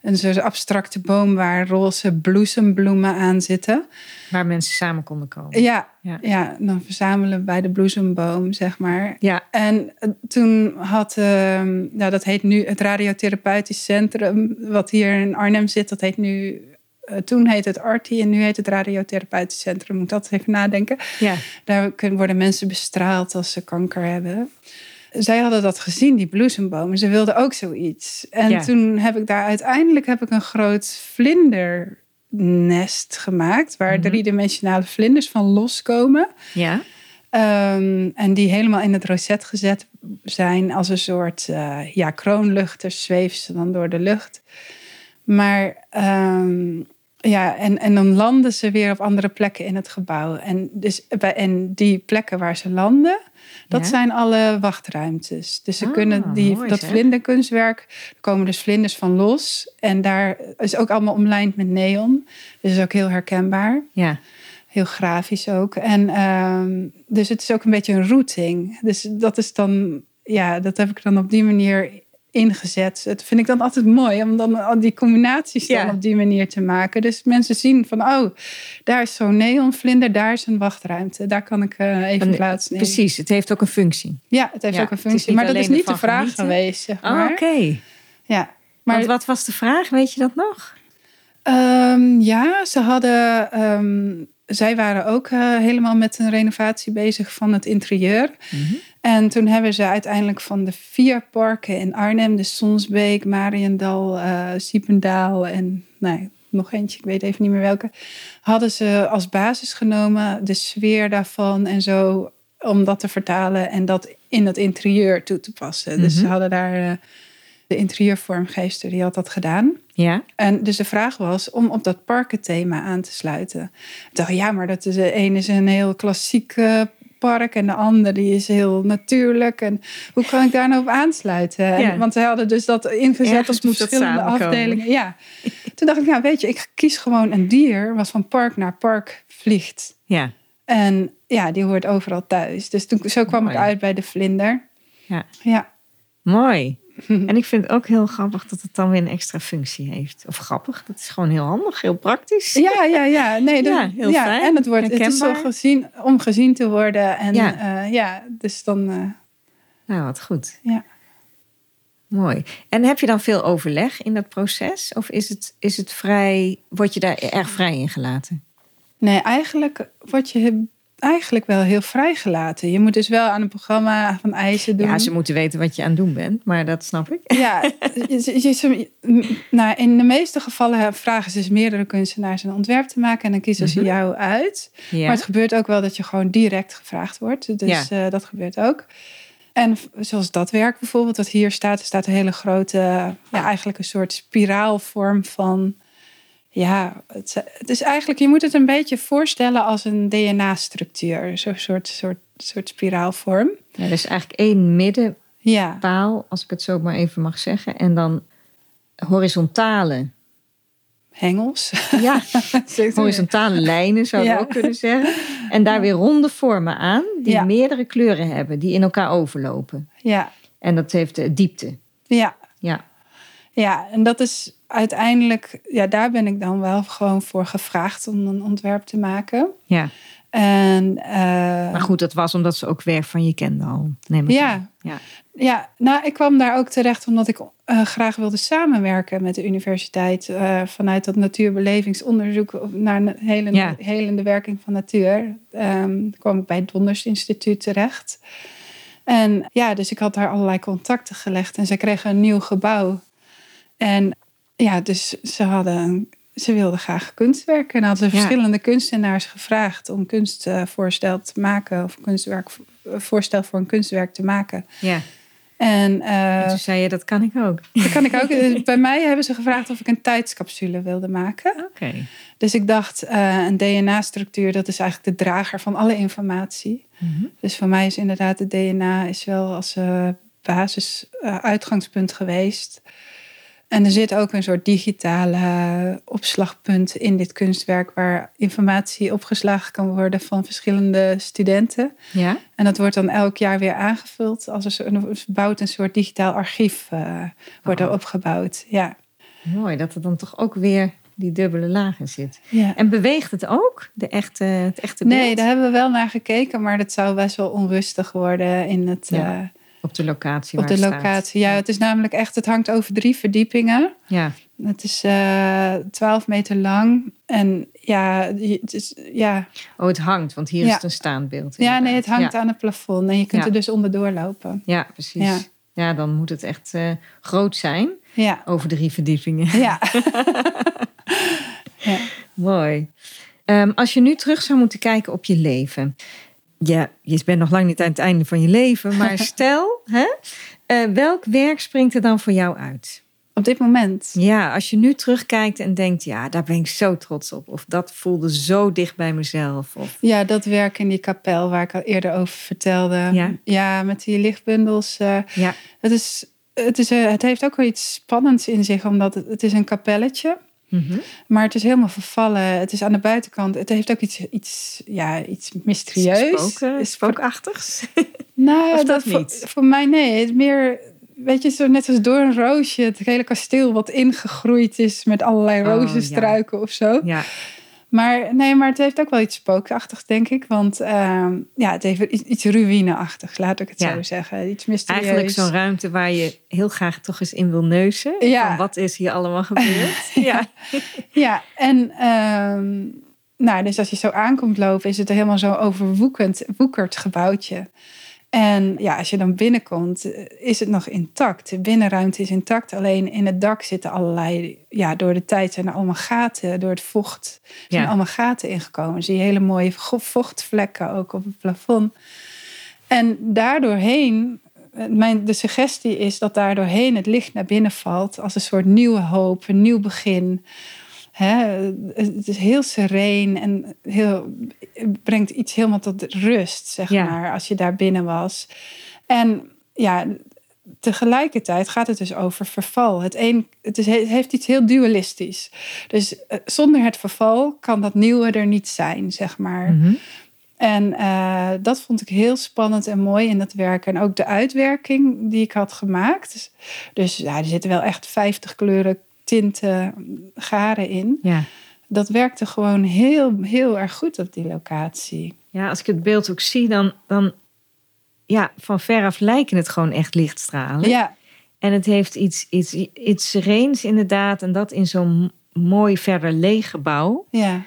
Een soort abstracte boom waar roze bloesembloemen aan zitten. Waar mensen samen konden komen. Ja, Ja. ja. dan verzamelen bij de bloesemboom, zeg maar. Ja, En eh, toen had, ehm nou, dat heet nu het Radiotherapeutisch Centrum, wat hier in Arnhem zit, dat heet nu, eh, toen heet het Arti en nu heet het Radiotherapeutisch Centrum. Moet dat even nadenken. ja. Daar kunnen- worden mensen bestraald als ze kanker hebben. Zij hadden dat gezien, die bloesembomen. Ze wilden ook zoiets. En Ja. toen heb ik daar uiteindelijk heb ik een groot vlindernest gemaakt, waar Mhm. driedimensionale vlinders van loskomen. ja. Ehm, en die helemaal in het roset gezet zijn als een soort eh, ja, kroonluchters zweven ze dan door de lucht. Maar ehm, ja, en, en dan landen ze weer op andere plekken in het gebouw. En, dus, en die plekken waar ze landen, dat Ja. zijn alle wachtruimtes. Dus ze Ah, kunnen die, mooi dat zeg. vlinderkunstwerk, er komen dus vlinders van los. En daar is ook allemaal omlijnd met neon. Dus is ook heel herkenbaar. ja. Heel grafisch ook. En ehm, dus het is ook een beetje een routing. Dus dat is dan, ja, dat heb ik dan op die manier ingezet. Dat vind ik dan altijd mooi, om dan al die combinaties dan Ja. op die manier te maken. Dus mensen zien van, oh, daar is zo'n neonvlinder, daar is een wachtruimte. Daar kan ik eh, even En- plaatsnemen. Precies, het heeft ook een functie. Ja, het heeft Ja, ook een functie. Maar dat is niet de vraag genieten. geweest, zeg Oh. Oké. Ja. Maar Want wat was de vraag? Weet je dat nog? Ehm, ja, ze hadden. ehm, zij waren ook eh, helemaal met een renovatie bezig van het interieur. En toen hebben ze uiteindelijk van de vier parken in Arnhem, dus Sonsbeek, Mariendal, eh Siependaal en nee, nog eentje, ik weet even niet meer welke, hadden ze als basis genomen de sfeer daarvan en zo om dat te vertalen en dat in het interieur toe te passen. Dus Mhm. ze hadden daar eh, de interieurvormgeester die had dat gedaan. Ja. En dus de vraag was om op dat parkenthema aan te sluiten. Ik dacht, ja, maar dat is, de een is een heel klassiek park en de ander die is heel natuurlijk. En hoe kan ik daar nou op aansluiten? En- Ja. want ze hadden dus dat ingezet op dat verschillende afdelingen. Ja. Toen dacht ik, nou weet je, ik kies gewoon een dier wat van park naar park vliegt. Ja. En ja, die hoort overal thuis. Dus toen, zo kwam Mooi. ik uit bij de vlinder. Ja. Ja. Mooi. <laughs> En ik vind het ook heel grappig dat het dan weer een extra functie heeft. Of grappig, dat is gewoon heel handig, heel praktisch. Ja, ja, ja. Nee, dat- <laughs> Ja, heel ja, fijn. En het, wordt, het is zo gezien om gezien te worden. En Ja. ja, ja dus dan. eh, Nou, wat goed. Ja. Mooi. En heb je dan veel overleg in dat proces? Of is het, is het vrij, word je daar erg vrij in gelaten? nee, eigenlijk word je eigenlijk wel heel vrijgelaten. Je moet dus wel aan een programma van eisen doen. Ja, ze moeten weten wat je aan het doen bent, maar dat snap ik. Ja, <laughs> je, je- nou, in de meeste gevallen vragen ze dus meerdere kunstenaars een ontwerp te maken en dan kiezen ze Mhm. jou uit. Ja. Maar het gebeurt ook wel dat je gewoon direct gevraagd wordt. Dus eh, dat gebeurt ook. En zoals dat werk bijvoorbeeld, wat hier staat, er staat een hele grote, ja, eigenlijk een soort spiraalvorm van. Ja, het, het is eigenlijk, je moet het een beetje voorstellen als een DNA-structuur. Zo'n soort, soort, soort spiraalvorm. Ja, er is eigenlijk één middenpaal, Ja, als ik het zo maar even mag zeggen. En dan horizontale, hengels. ja, <laughs> <laughs> horizontale lijnen zou je Ja. ook kunnen zeggen. En daar weer ronde vormen aan, die meerdere kleuren hebben, die in elkaar overlopen. Ja, En dat heeft de diepte. ja. Ja, Ja, en dat is uiteindelijk, ja, daar ben ik dan wel gewoon voor gevraagd om een ontwerp te maken. Ja. En, uh, maar goed, dat was omdat ze ook werk van je kende al. Neem ja. Aan. ja. Ja, nou, ik kwam daar ook terecht omdat ik uh, graag wilde samenwerken met de universiteit. Uh, vanuit dat natuurbelevingsonderzoek naar een helende, ja. helende werking van natuur. Um, kwam ik bij het Donders Instituut terecht. En ja, dus ik had daar allerlei contacten gelegd. En ze kregen een nieuw gebouw. En ja, dus ze hadden ze wilden graag kunstwerken. En hadden verschillende kunstenaars gevraagd om kunstvoorstel te maken. Of kunstwerk, voorstel voor een kunstwerk te maken. Ja. En, uh, toen zei je, dat kan ik ook. Dat kan ik ook. <laughs> Dus bij mij hebben ze gevraagd of ik een tijdscapsule wilde maken. Oké. Dus ik dacht, uh, een DNA-structuur, dat is eigenlijk de drager van alle informatie. Mm Dus voor mij is inderdaad het DNA is wel als uh, basis uitgangspunt geweest. En er zit ook een soort digitale opslagpunt in dit kunstwerk waar informatie opgeslagen kan worden van verschillende studenten. Ja. En dat wordt dan elk jaar weer aangevuld. Als er een, bouwt een soort digitaal archief uh, wordt er opgebouwd. Ja. Mooi dat er dan toch ook weer die dubbele laag in zit. Ja. En beweegt het ook, de echte, het echte beeld? Nee, daar hebben we wel naar gekeken, maar dat zou best wel onrustig worden in het. Ja. Uh, op de locatie. Op de locatie, ja. Het is namelijk echt, het hangt over drie verdiepingen. Ja. Het is uh, 12 meter lang. En ja, het is, ja. Oh, het hangt, want hier ja. is het een staand Ja, nee, het hangt ja. aan het plafond. En je kunt er dus onderdoor lopen. Ja, precies. Ja. Dan moet het echt eh, groot zijn. Ja. Over drie verdiepingen. Ja. <laughs> ja. Mooi. Ehm, als je nu terug zou moeten kijken op je leven. Ja, je bent nog lang niet aan het einde van je leven. Maar <laughs> stel, hè, eh, welk werk springt er dan voor jou uit? Op dit moment. Ja, als je nu terugkijkt en denkt, ja, daar ben ik zo trots op. Of dat voelde zo dicht bij mezelf. Of... Ja, dat werk in die kapel waar ik al eerder over vertelde. Ja. Ja, met die lichtbundels. eh, Ja, het, is, het, is, eh, het heeft ook wel iets spannends in zich, omdat het, het is een kapelletje. Mhm. Maar het is helemaal vervallen. Het is aan de buitenkant. Het heeft ook iets, iets, ja, iets mysterieus. Spoken, Is- spookachtigs. <laughs> Nou, Of dat voor, niet? Voor mij nee. Het is meer, weet je, zo net als door een roosje. Het hele kasteel wat ingegroeid is met allerlei Oh, rozenstruiken of zo. Ja, Maar nee, maar het heeft ook wel iets spookachtigs, denk ik. Want ehm, ja, het heeft iets, iets ruïneachtigs, laat ik het Ja. zo zeggen. Iets mysterieus. eigenlijk zo'n ruimte waar je heel graag toch eens in wil neuzen. Ja. Van wat is hier allemaal gebeurd? <laughs> ja. Ja, en ehm, nou, dus als je zo aankomt lopen, is het helemaal zo overwoekend, woekerd gebouwtje. En ja, als je dan binnenkomt, eh, is het nog intact. De binnenruimte is intact. Alleen in het dak zitten allerlei, ja, door de tijd zijn er allemaal gaten, door het vocht zijn Ja. allemaal gaten ingekomen. Zie je hele mooie vo- vochtvlekken ook op het plafond. En daardoorheen, eh, mijn, de suggestie is dat daardoorheen het licht naar binnen valt als een soort nieuwe hoop, een nieuw begin. Hè, het is heel sereen en heel, brengt iets helemaal tot rust, zeg Ja. maar, als je daar binnen was. En ja, tegelijkertijd gaat het dus over verval. Het, een, het, is, het heeft iets heel dualistisch. Dus eh, zonder het verval kan dat nieuwe er niet zijn, zeg maar. Mhm. En eh, dat vond ik heel spannend en mooi in dat werk. En ook de uitwerking die ik had gemaakt. Dus, dus ja, er zitten wel echt 50 kleuren, tinten, garen in. ja. Dat werkte gewoon heel, heel erg goed op die locatie. Ja, als ik het beeld ook zie, dan, dan ja, van veraf lijken het gewoon echt lichtstralen. Ja, En het heeft iets, iets, iets sereens inderdaad. En dat in zo'n mooi verder leeg gebouw. ja.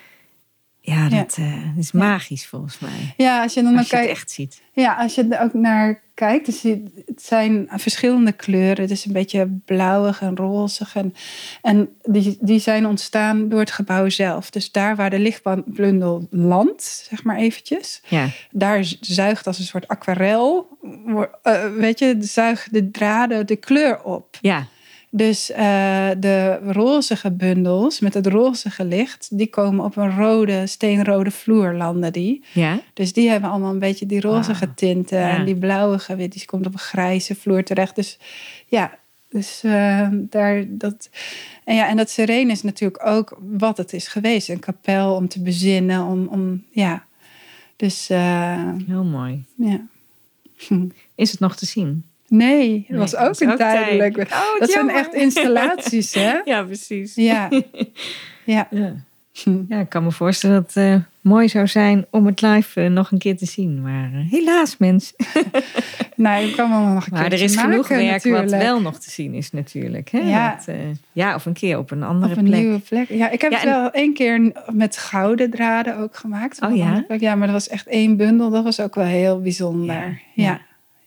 Ja, Ja. dat eh, is magisch volgens mij. ja als je dan ook Als je het echt ziet. Ja, als je er ook naar kijkt, dus het zijn verschillende kleuren. Het is een beetje blauwig en rozig. En, en die, die zijn ontstaan door het gebouw zelf. Dus daar waar de lichtblundel landt, zeg maar eventjes. Ja, Daar zuigt als een soort aquarel, eh, weet je, zuigt de draden de kleur op. ja. Dus eh, de rozige bundels met het rozige licht, die komen op een rode, steenrode vloer landen die. ja. Dus die hebben allemaal een beetje die rozige Wauw. tinten. Ja. En die blauwige, weer, die komt op een grijze vloer terecht. Dus ja, dus eh, daar dat. En ja, en dat sereen is natuurlijk ook wat het is geweest. Een kapel om te bezinnen, om, om ja. Dus eh, Heel mooi. ja. <laughs> Is het nog te zien? Nee, dat was Nee, ook een ook tijdelijk. tijdelijk. Oh, dat zijn echt installaties, hè? <laughs> Ja, precies. Ja. <laughs> Ja. Ja. Ja, ik kan me voorstellen dat het eh, mooi zou zijn om het live eh, nog een keer te zien. Maar eh, helaas, mensen. <laughs> Nou, ik kan wel nog een Maar er is genoeg werk natuurlijk. wat wel nog te zien is natuurlijk. Hè? Ja. Dat, eh, ja, of een keer op een andere Op een plek. nieuwe plek. Ja, ik heb Ja, het wel één keer met gouden draden ook gemaakt. Oh, ja? Ja, maar dat was echt één bundel. Dat was ook wel heel bijzonder. Ja,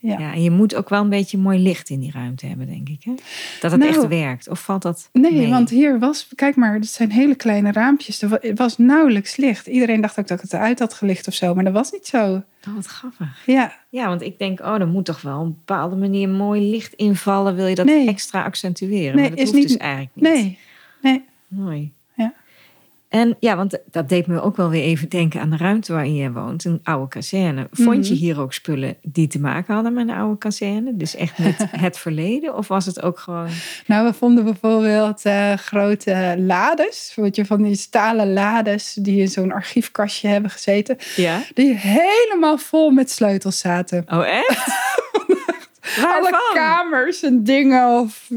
Ja. en je moet ook wel een beetje mooi licht in die ruimte hebben, denk ik. Hè? Dat het Nou, echt werkt. Of valt dat Nee, mee? want hier was, kijk maar, het zijn hele kleine raampjes. Er was nauwelijks licht. Iedereen dacht ook dat ik het eruit had gelicht of zo, maar dat was niet zo. Oh, wat grappig. Ja, Ja, want ik denk, oh, er moet toch wel op een bepaalde manier mooi licht invallen. Wil je dat Nee. extra accentueren? Nee, maar dat is hoeft niet- dus eigenlijk niet. nee, nee. Mooi. En ja, want dat deed me ook wel weer even denken aan de ruimte waarin jij woont. Een oude kazerne. Vond je Mhm. hier ook spullen die te maken hadden met een oude kazerne? Dus echt met <laughs> het verleden? Of was het ook gewoon... Nou, we vonden bijvoorbeeld eh, grote lades. Weet je, van die stalen lades die in zo'n archiefkastje hebben gezeten. Ja? Die helemaal vol met sleutels zaten. Oh, echt? <laughs> Alle kamers en dingen. Of...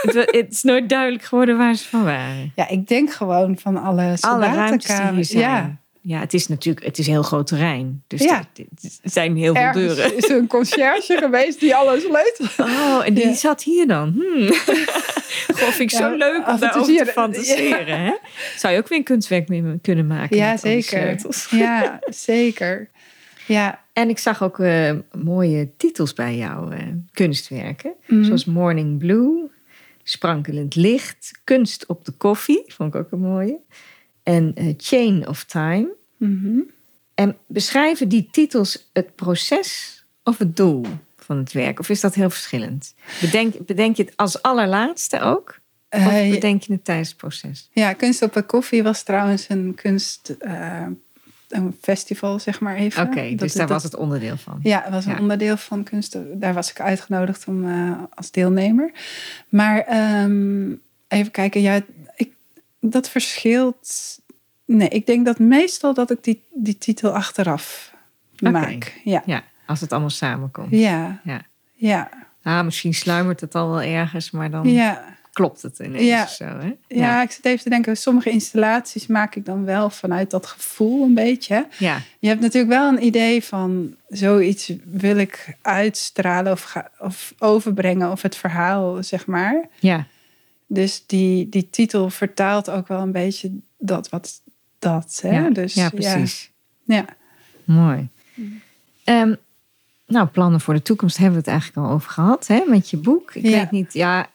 Het, is nooit duidelijk geworden waar ze van waren. Ja, ik denk gewoon van alle Alle soldatenkamers. zijn. Ja, Ja, het is natuurlijk het is heel groot terrein. Dus Ja. er- er zijn heel veel deuren. is er een conciërge <laughs> geweest die alle sleutels... Oh, en die Ja. zat hier dan. Hmm. <laughs> Goh, vind ik Ja, zo leuk om daarover te fantaseren. Hè? Zou je ook weer een kunstwerk mee kunnen maken? Ja, zeker. Ja, zeker. Ja, En ik zag ook eh, mooie titels bij jouw eh, kunstwerken. Mhm. Zoals Morning Blue, Sprankelend Licht, Kunst op de koffie. Vond ik ook een mooie. En eh, Chain of Time. Mhm. En beschrijven die titels het proces of het doel van het werk? Of is dat heel verschillend? Bedenk, bedenk je het als allerlaatste ook? Of bedenk je het tijdens het proces? ja, Kunst op een koffie was trouwens een kunst... een festival, zeg maar even. Oké, dus daar dat- was het onderdeel van. Ja, het was een Ja. onderdeel van kunst. Daar was ik uitgenodigd om eh, als deelnemer. Maar ehm, even kijken, ja, ik, dat verschilt. Nee, ik denk dat meestal dat ik die, die titel achteraf maak. Ja, Ja, als het allemaal samenkomt. ja, Ja. ja, Ah, misschien sluimert het al wel ergens, maar dan ja. Klopt het ineens Ja. zo. Hè? Ja, ik zit even te denken, sommige installaties maak ik dan wel vanuit dat gevoel een beetje. ja. Je hebt natuurlijk wel een idee van zoiets wil ik uitstralen of, ga, of overbrengen of het verhaal, zeg maar. ja. Dus die, die titel vertaalt ook wel een beetje dat wat dat. Hè? Ja, dus, ja, precies. Ja. Mooi. Ehm, nou, plannen voor de toekomst hebben we het eigenlijk al over gehad hè, met je boek. Ik weet niet, ja,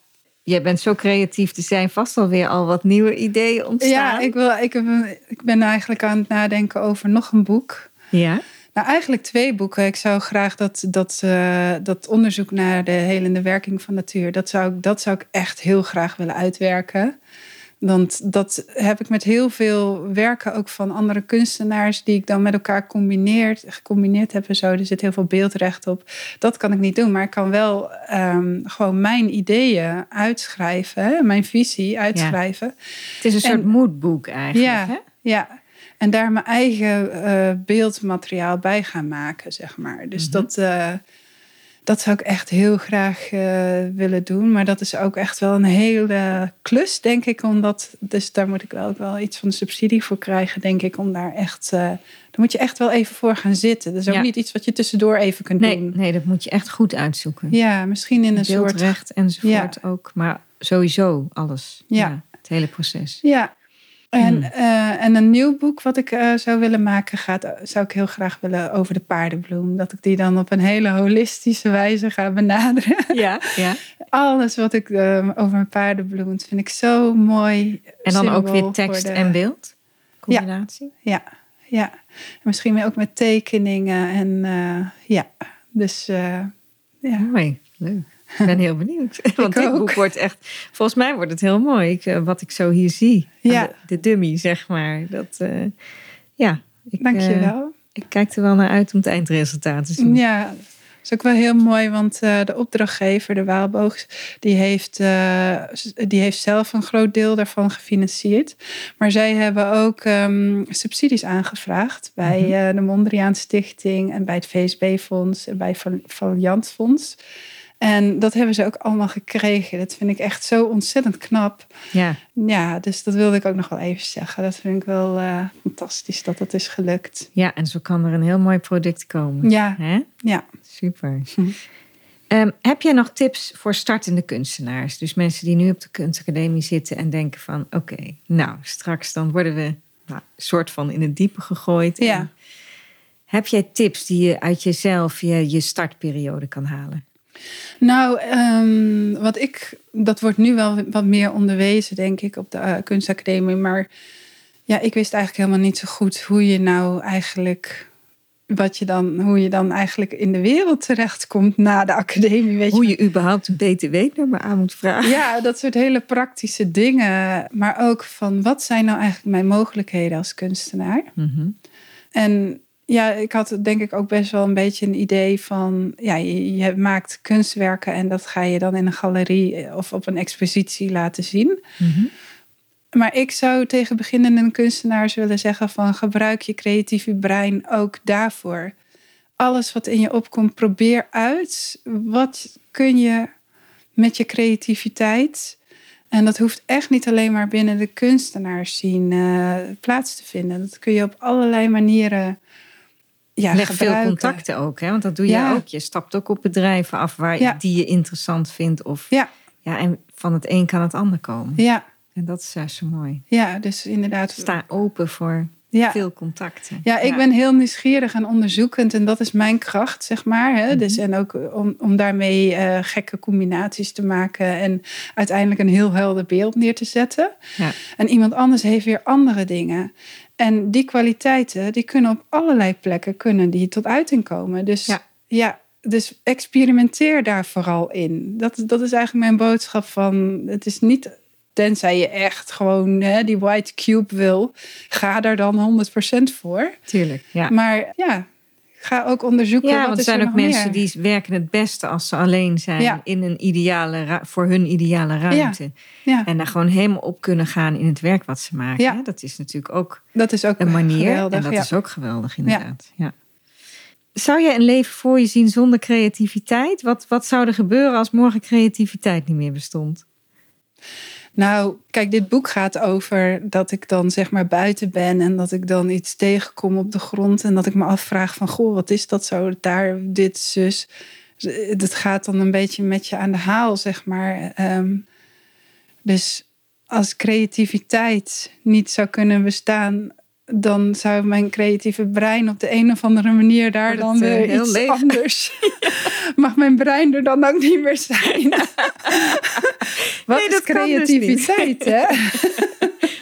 jij bent zo creatief. Er zijn vast alweer al wat nieuwe ideeën ontstaan. Ja, ik, wil, ik, heb, ik ben eigenlijk aan het nadenken over nog een boek. Ja? Nou, eigenlijk twee boeken. Ik zou graag dat, dat, eh, dat onderzoek naar de helende werking van natuur, dat zou, ik- dat zou ik echt heel graag willen uitwerken. Want dat heb ik met heel veel werken ook van andere kunstenaars, die ik dan met elkaar combineerd, gecombineerd heb en zo. Er zit heel veel beeldrecht op. Dat kan ik niet doen, maar ik kan wel ehm, gewoon mijn ideeën uitschrijven, hè, mijn visie uitschrijven. Het is een soort moodboek eigenlijk. Ja, Hè? ja. En daar mijn eigen eh, beeldmateriaal bij gaan maken, zeg maar. Dus Mhm. dat, eh, dat zou ik echt heel graag eh, willen doen. Maar dat is ook echt wel een hele klus, denk ik. Omdat, dus daar moet ik wel ook wel iets van de subsidie voor krijgen, denk ik. Om daar echt, eh daar moet je echt wel even voor gaan zitten. Dat is ook Ja. niet iets wat je tussendoor even kunt Nee, doen. nee, dat moet je echt goed uitzoeken. Ja, misschien in een soort... Beeldrecht enzovoort ook. Maar sowieso alles. Ja. het hele proces. Ja. En, Hmm. eh, en een nieuw boek wat ik eh, zou willen maken, gaat, zou ik heel graag willen over de paardenbloem. Dat ik die dan op een hele holistische wijze ga benaderen. <laughs> Ja, ja. <laughs> Alles wat ik eh, over een paardenbloem, vind ik zo mooi. En dan ook weer tekst de- en beeld? Combinatie? Ja, ja. En misschien ook met tekeningen. En eh, ja, dus eh, ja. Mooi, leuk. Ik ben heel benieuwd. <laughs> Want dit ook. boek wordt echt... Volgens mij wordt het heel mooi. Ik, eh, wat ik zo hier zie. Ja. De, de dummy, zeg maar. Dat, eh, ja. Ik, Dank je eh, wel. ik kijk er wel naar uit om het eindresultaat te zien. Ja, is ook wel heel mooi, want uh, de opdrachtgever, de Waalboog, die heeft, uh, die heeft zelf een groot deel daarvan gefinancierd. Maar zij hebben ook um, subsidies aangevraagd bij mm -hmm. uh, de Mondriaan Stichting en bij het VSB-fonds en bij Valiant Fonds. En dat hebben ze ook allemaal gekregen. Dat vind ik echt zo ontzettend knap. Ja. Ja, dus dat wilde ik ook nog wel even zeggen. Dat vind ik wel uh, fantastisch dat dat is gelukt. Ja, en zo kan er een heel mooi product komen. Ja. Hè? Ja. Super. Um, <laughs> heb jij nog tips voor startende kunstenaars? Dus mensen die nu op de kunstacademie zitten en denken van... oké, okay, nou, straks dan worden we nou, soort van in het diepe gegooid. Ja. En heb jij tips die je uit jezelf je, je startperiode kan halen? Nou, um, wat ik, dat wordt nu wel wat meer onderwezen, denk ik, op de uh, kunstacademie. Maar ja, ik wist eigenlijk helemaal niet zo goed hoe je nou eigenlijk. Wat je dan, hoe je dan eigenlijk in de wereld terechtkomt na de academie. Weet hoe je, je überhaupt een BTW-nummer aan moet vragen. Ja, dat soort hele praktische dingen. Maar ook van wat zijn nou eigenlijk mijn mogelijkheden als kunstenaar? Mm -hmm. En ja, ik had denk ik ook best wel een beetje een idee van, ja, je, je, maakt kunstwerken en dat ga je dan in een galerie of op een expositie laten zien. Mm -hmm. Maar ik zou tegen beginnende kunstenaars willen zeggen van gebruik je creatieve brein ook daarvoor. Alles wat in je opkomt, probeer uit. Wat kun je met je creativiteit? En dat hoeft echt niet alleen maar binnen de kunstenaars zien uh, plaats te vinden. Dat kun je op allerlei manieren ja, Leg gebruiken. veel contacten ook, hè? want dat doe je Ja. ook. Je stapt ook op bedrijven af waar Ja. die je interessant vindt. Of, Ja. ja, en van het een kan het ander komen. Ja, En dat is juist zo mooi. ja, dus inderdaad. Sta open voor Ja. veel contacten. Ja, ik ben heel nieuwsgierig en onderzoekend en dat is mijn kracht, zeg maar. Hè? Dus, en ook om, om daarmee eh, gekke combinaties te maken en uiteindelijk een heel helder beeld neer te zetten. Ja. En iemand anders heeft weer andere dingen. En die kwaliteiten, die kunnen op allerlei plekken kunnen die tot uiting komen. Dus Ja. ja, dus experimenteer daar vooral in. Dat, dat is eigenlijk mijn boodschap van, het is niet, tenzij je echt gewoon hè, die white cube wil, ga daar dan 100% voor. Tuurlijk, ja. Maar ja, ga ook onderzoeken. Ja, wat want er zijn er ook mensen meer. die werken het beste als ze alleen zijn Ja. in een ideale voor hun ideale ruimte. Ja, En daar gewoon helemaal op kunnen gaan in het werk wat ze maken. Dat is natuurlijk ook dat is ook een manier. geweldig. en dat is ook geweldig, inderdaad. Ja. Zou je een leven voor je zien zonder creativiteit? Wat, wat zou er gebeuren als morgen creativiteit niet meer bestond? Nou, kijk, dit boek gaat over dat ik dan zeg maar buiten ben en dat ik dan iets tegenkom op de grond en dat ik me afvraag van, goh, wat is dat zo? Daar, dit, zus. Het gaat dan een beetje met je aan de haal, zeg maar. Ehm, dus als creativiteit niet zou kunnen bestaan, dan zou mijn creatieve brein op de een of andere manier daar dan eh, weer heel iets anders. <laughs> <laughs> Mag mijn brein er dan ook niet meer zijn? <laughs> Wat Nee, is dus creativiteit, hè?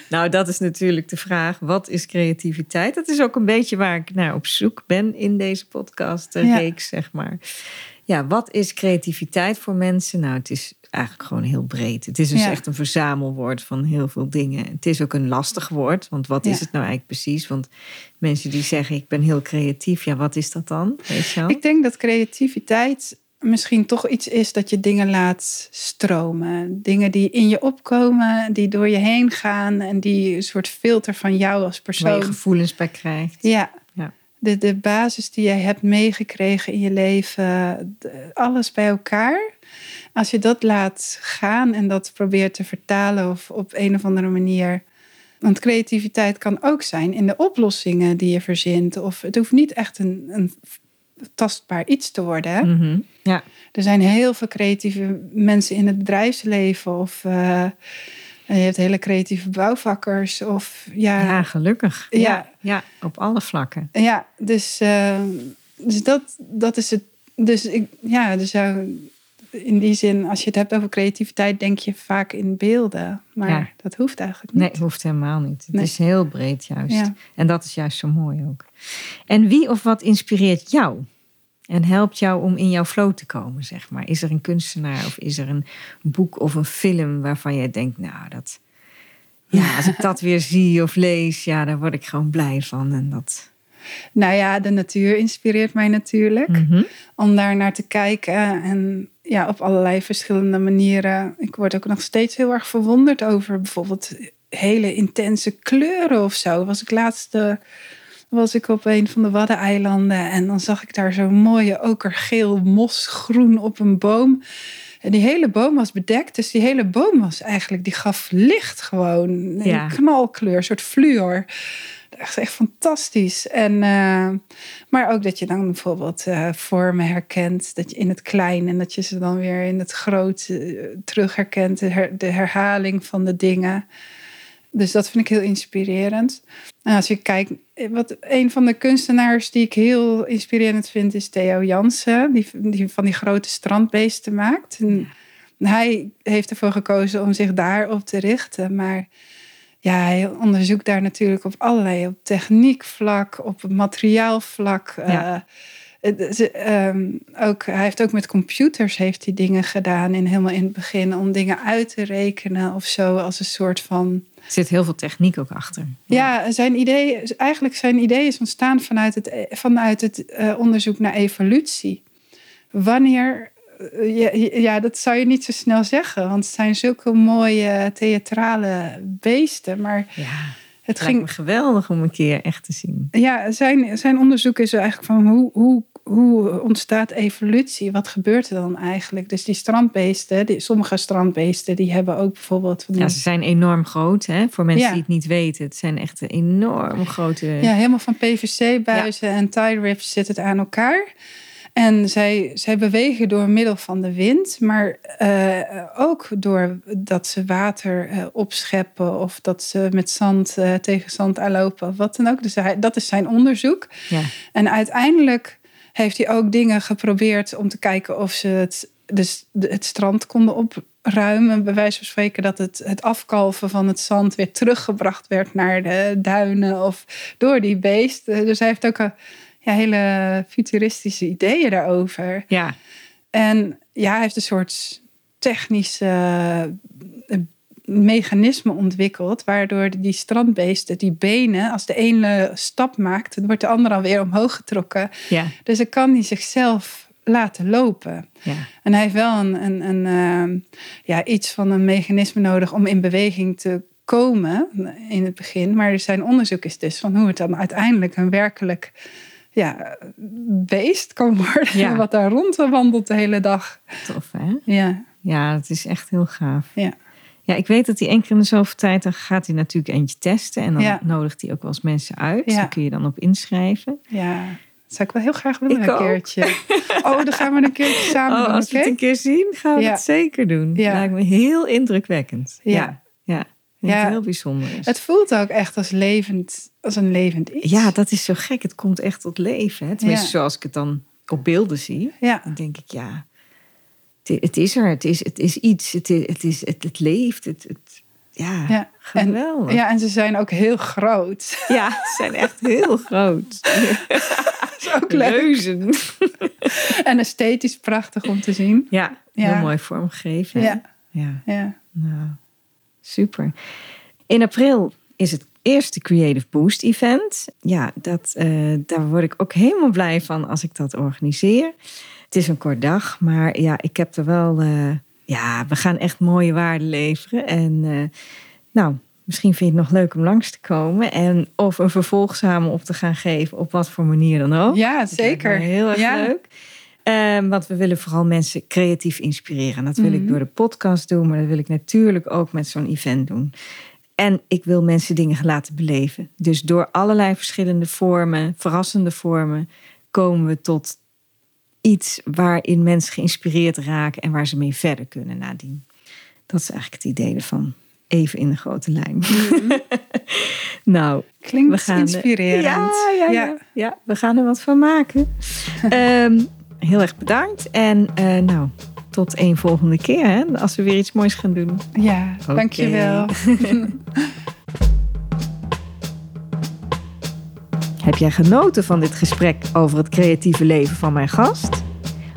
Nou, dat is natuurlijk de vraag. Wat is creativiteit? Dat is ook een beetje waar ik naar op zoek ben in deze podcast eh, Ja. zeg maar. Ja, wat is creativiteit voor mensen? Nou, het is eigenlijk gewoon heel breed. Het is dus Ja. echt een verzamelwoord van heel veel dingen. Het is ook een lastig woord, want wat Ja. is het nou eigenlijk precies? Want mensen die zeggen, ik ben heel creatief, ja, wat is dat dan? Weet je wel? Ik denk dat creativiteit misschien toch iets is dat je dingen laat stromen. Dingen die in je opkomen, die door je heen gaan en die een soort filter van jou als Waar je persoon. gevoelens bij krijgt. Ja. Ja. De, de basis die jij hebt meegekregen in je leven, alles bij elkaar. Als je dat laat gaan en dat probeert te vertalen of op een of andere manier. Want creativiteit kan ook zijn in de oplossingen die je verzint. Of het hoeft niet echt een, een tastbaar iets te worden. Hè? Mhm. Ja, Er zijn heel veel creatieve mensen in het bedrijfsleven. Of eh, je hebt hele creatieve bouwvakkers. Of ja, ja gelukkig. Ja. Ja. Ja, op alle vlakken. Ja, dus, eh, dus dat, dat is het. Dus ik, ja, dus zou in die zin, als je het hebt over creativiteit, denk je vaak in beelden. Maar Ja. dat hoeft eigenlijk niet. Nee, hoeft helemaal niet. Het Nee. is heel breed juist. Ja. En dat is juist zo mooi ook. En wie of wat inspireert jou? En helpt jou om in jouw flow te komen, zeg maar. Is er een kunstenaar of is er een boek of een film waarvan jij denkt, nou, dat... Ja, als ik dat weer <laughs> zie of lees, ja, daar word ik gewoon blij van. En dat... Nou ja, de natuur inspireert mij natuurlijk. Mhm. Om daar naar te kijken. En ja, op allerlei verschillende manieren. Ik word ook nog steeds heel erg verwonderd over bijvoorbeeld hele intense kleuren of zo. Was ik laatste was ik op een van de Waddeneilanden en dan zag ik daar zo'n mooie okergeel mosgroen op een boom. En die hele boom was bedekt, dus die hele boom was eigenlijk, die gaf licht gewoon. Een Ja. knalkleur, een soort fluor. Dat is echt fantastisch. En, eh, maar ook dat je dan bijvoorbeeld eh, vormen herkent, dat je in het klein en dat je ze dan weer in het groot eh, terug herkent, de, her- de herhaling van de dingen. Dus dat vind ik heel inspirerend. En als je kijkt, wat een van de kunstenaars die ik heel inspirerend vind, is Theo Jansen, die, die van die grote strandbeesten maakt. En Hij heeft ervoor gekozen om zich daarop te richten. Maar ja, hij onderzoekt daar natuurlijk op allerlei, op techniekvlak, op materiaalvlak. Ja. eh, ehm, ook, hij heeft ook met computers heeft hij dingen gedaan in helemaal in het begin om dingen uit te rekenen of zo als een soort van Er zit heel veel techniek ook achter. ja, zijn idee, eigenlijk zijn idee is ontstaan vanuit het, vanuit het eh, onderzoek naar evolutie. Wanneer, ja, ja, dat zou je niet zo snel zeggen, want het zijn zulke mooie theatrale beesten. Maar Ja, het me ging, geweldig om een keer echt te zien. ja, zijn, zijn onderzoek is eigenlijk van hoe, hoe, hoe ontstaat evolutie? Wat gebeurt er dan eigenlijk? Dus die strandbeesten, die, sommige strandbeesten, die hebben ook bijvoorbeeld van die- Ja, ze zijn enorm groot, hè? Voor mensen Ja. die het niet weten. Het zijn echt enorm grote... Ja, helemaal van PVC-buizen en tie rips zit het aan elkaar. En zij, zij bewegen door middel van de wind, maar eh, ook door dat ze water eh, opscheppen of dat ze met zand eh, tegen zand aanlopen, of wat dan ook. Dus hij, dat is zijn onderzoek. Ja. En uiteindelijk heeft hij ook dingen geprobeerd om te kijken of ze het, dus het strand konden opruimen. Bij wijze van spreken dat het, het afkalven van het zand weer teruggebracht werd naar de duinen of door die beesten. Dus hij heeft ook een, ja, hele futuristische ideeën daarover. ja, En ja, hij heeft een soort technische eh, mechanisme ontwikkeld, waardoor die strandbeesten, die benen, als de ene stap maakt, dan wordt de andere alweer omhoog getrokken. ja, Dus dan kan hij zichzelf laten lopen. ja. En hij heeft wel een, een, een, eh, ja, iets van een mechanisme nodig om in beweging te komen in het begin. Maar zijn onderzoek is dus van hoe het dan uiteindelijk een werkelijk ja, beest kan worden. Ja. <laughs> Wat daar rondwandelt de hele dag. Tof, hè? Ja, Ja, het is echt heel gaaf. ja. Ja, ik weet dat hij één keer in de zoveel tijd... dan gaat hij natuurlijk eentje testen. En dan Ja. nodigt hij ook wel eens mensen uit. Ja. Daar kun je dan op inschrijven. ja. Dat zou ik wel heel graag willen Ik een ook. keertje. <laughs> Oh, dan gaan we een keertje samen Oh, doen, als we het een keer zien, gaan we Ja. het zeker doen. Ja. Lijkt me heel indrukwekkend. Ja. Ja, ja. Ja. het heel bijzonder is. Het voelt ook echt als, levend, als een levend iets. Ja, dat is zo gek. Het komt echt tot leven. Hè? Tenminste, Ja. zoals ik het dan op beelden zie. Ja, Dan denk ik, ja, het, het is er. Het is, het is iets. Het, is, het, is, het, het leeft. Het, het, ja, ja. Geweldig. Ja. ja, en ze zijn ook heel groot. <laughs> ze zijn echt heel groot. Dat <laughs> is ook leuk. Reuzen. En esthetisch prachtig om te zien. Ja, heel Ja. mooi vormgegeven. Ja, ja. ja. Nou, super. In april is het eerste Creative Boost event. Ja, dat, eh, daar word ik ook helemaal blij van als ik dat organiseer. Het is een kort dag, maar ja, ik heb er wel... eh, ja, we gaan echt mooie waarden leveren. En eh, nou, misschien vind je het nog leuk om langs te komen. En of een vervolg samen op te gaan geven, op wat voor manier dan ook. Ja, zeker. Heel erg Ja. leuk. Ehm, want we willen vooral mensen creatief inspireren. En dat wil ik Mhm. door de podcast doen, maar dat wil ik natuurlijk ook met zo'n event doen. En ik wil mensen dingen laten beleven. Dus door allerlei verschillende vormen, verrassende vormen, komen we tot iets waarin mensen geïnspireerd raken en waar ze mee verder kunnen nadien. Dat is eigenlijk het idee ervan. Even in de grote lijn. <laughs> nou, Klinkt we gaan, inspirerend. Ja, ja, ja. ja, we gaan er wat van maken. <laughs> Ehm, heel erg bedankt. En eh, nou, tot een volgende keer. Hè, als we weer iets moois gaan doen. Ja, dankjewel. <laughs> Heb jij genoten van dit gesprek over het creatieve leven van mijn gast?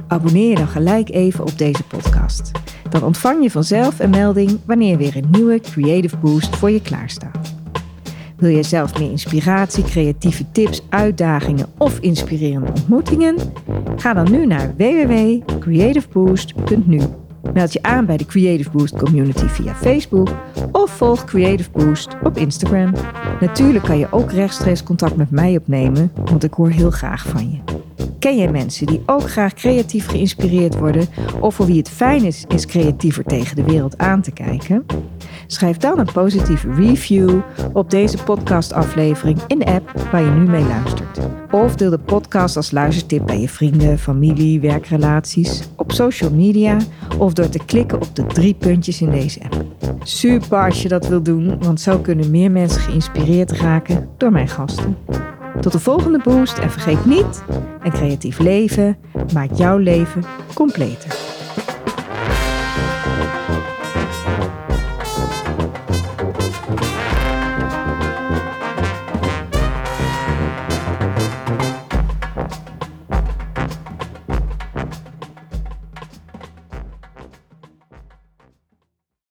Abonneer je dan gelijk even op deze podcast. Dan ontvang je vanzelf een melding wanneer weer een nieuwe Creative Boost voor je klaarstaat. Wil je zelf meer inspiratie, creatieve tips, uitdagingen of inspirerende ontmoetingen? Ga dan nu naar www.creativeboost.nu. Meld je aan bij de Creative Boost community via Facebook of volg Creative Boost op Instagram. Natuurlijk kan je ook rechtstreeks contact met mij opnemen, want ik hoor heel graag van je. Ken jij mensen die ook graag creatief geïnspireerd worden of voor wie het fijn is eens creatiever tegen de wereld aan te kijken? Schrijf dan een positieve review op deze podcastaflevering in de app waar je nu mee luistert. Of deel de podcast als luistertip bij je vrienden, familie, werkrelaties, op social media of door te klikken op de drie puntjes in deze app. Super als je dat wilt doen, want zo kunnen meer mensen geïnspireerd raken door mijn gasten. Tot de volgende boost en vergeet niet, een creatief leven maakt jouw leven completer.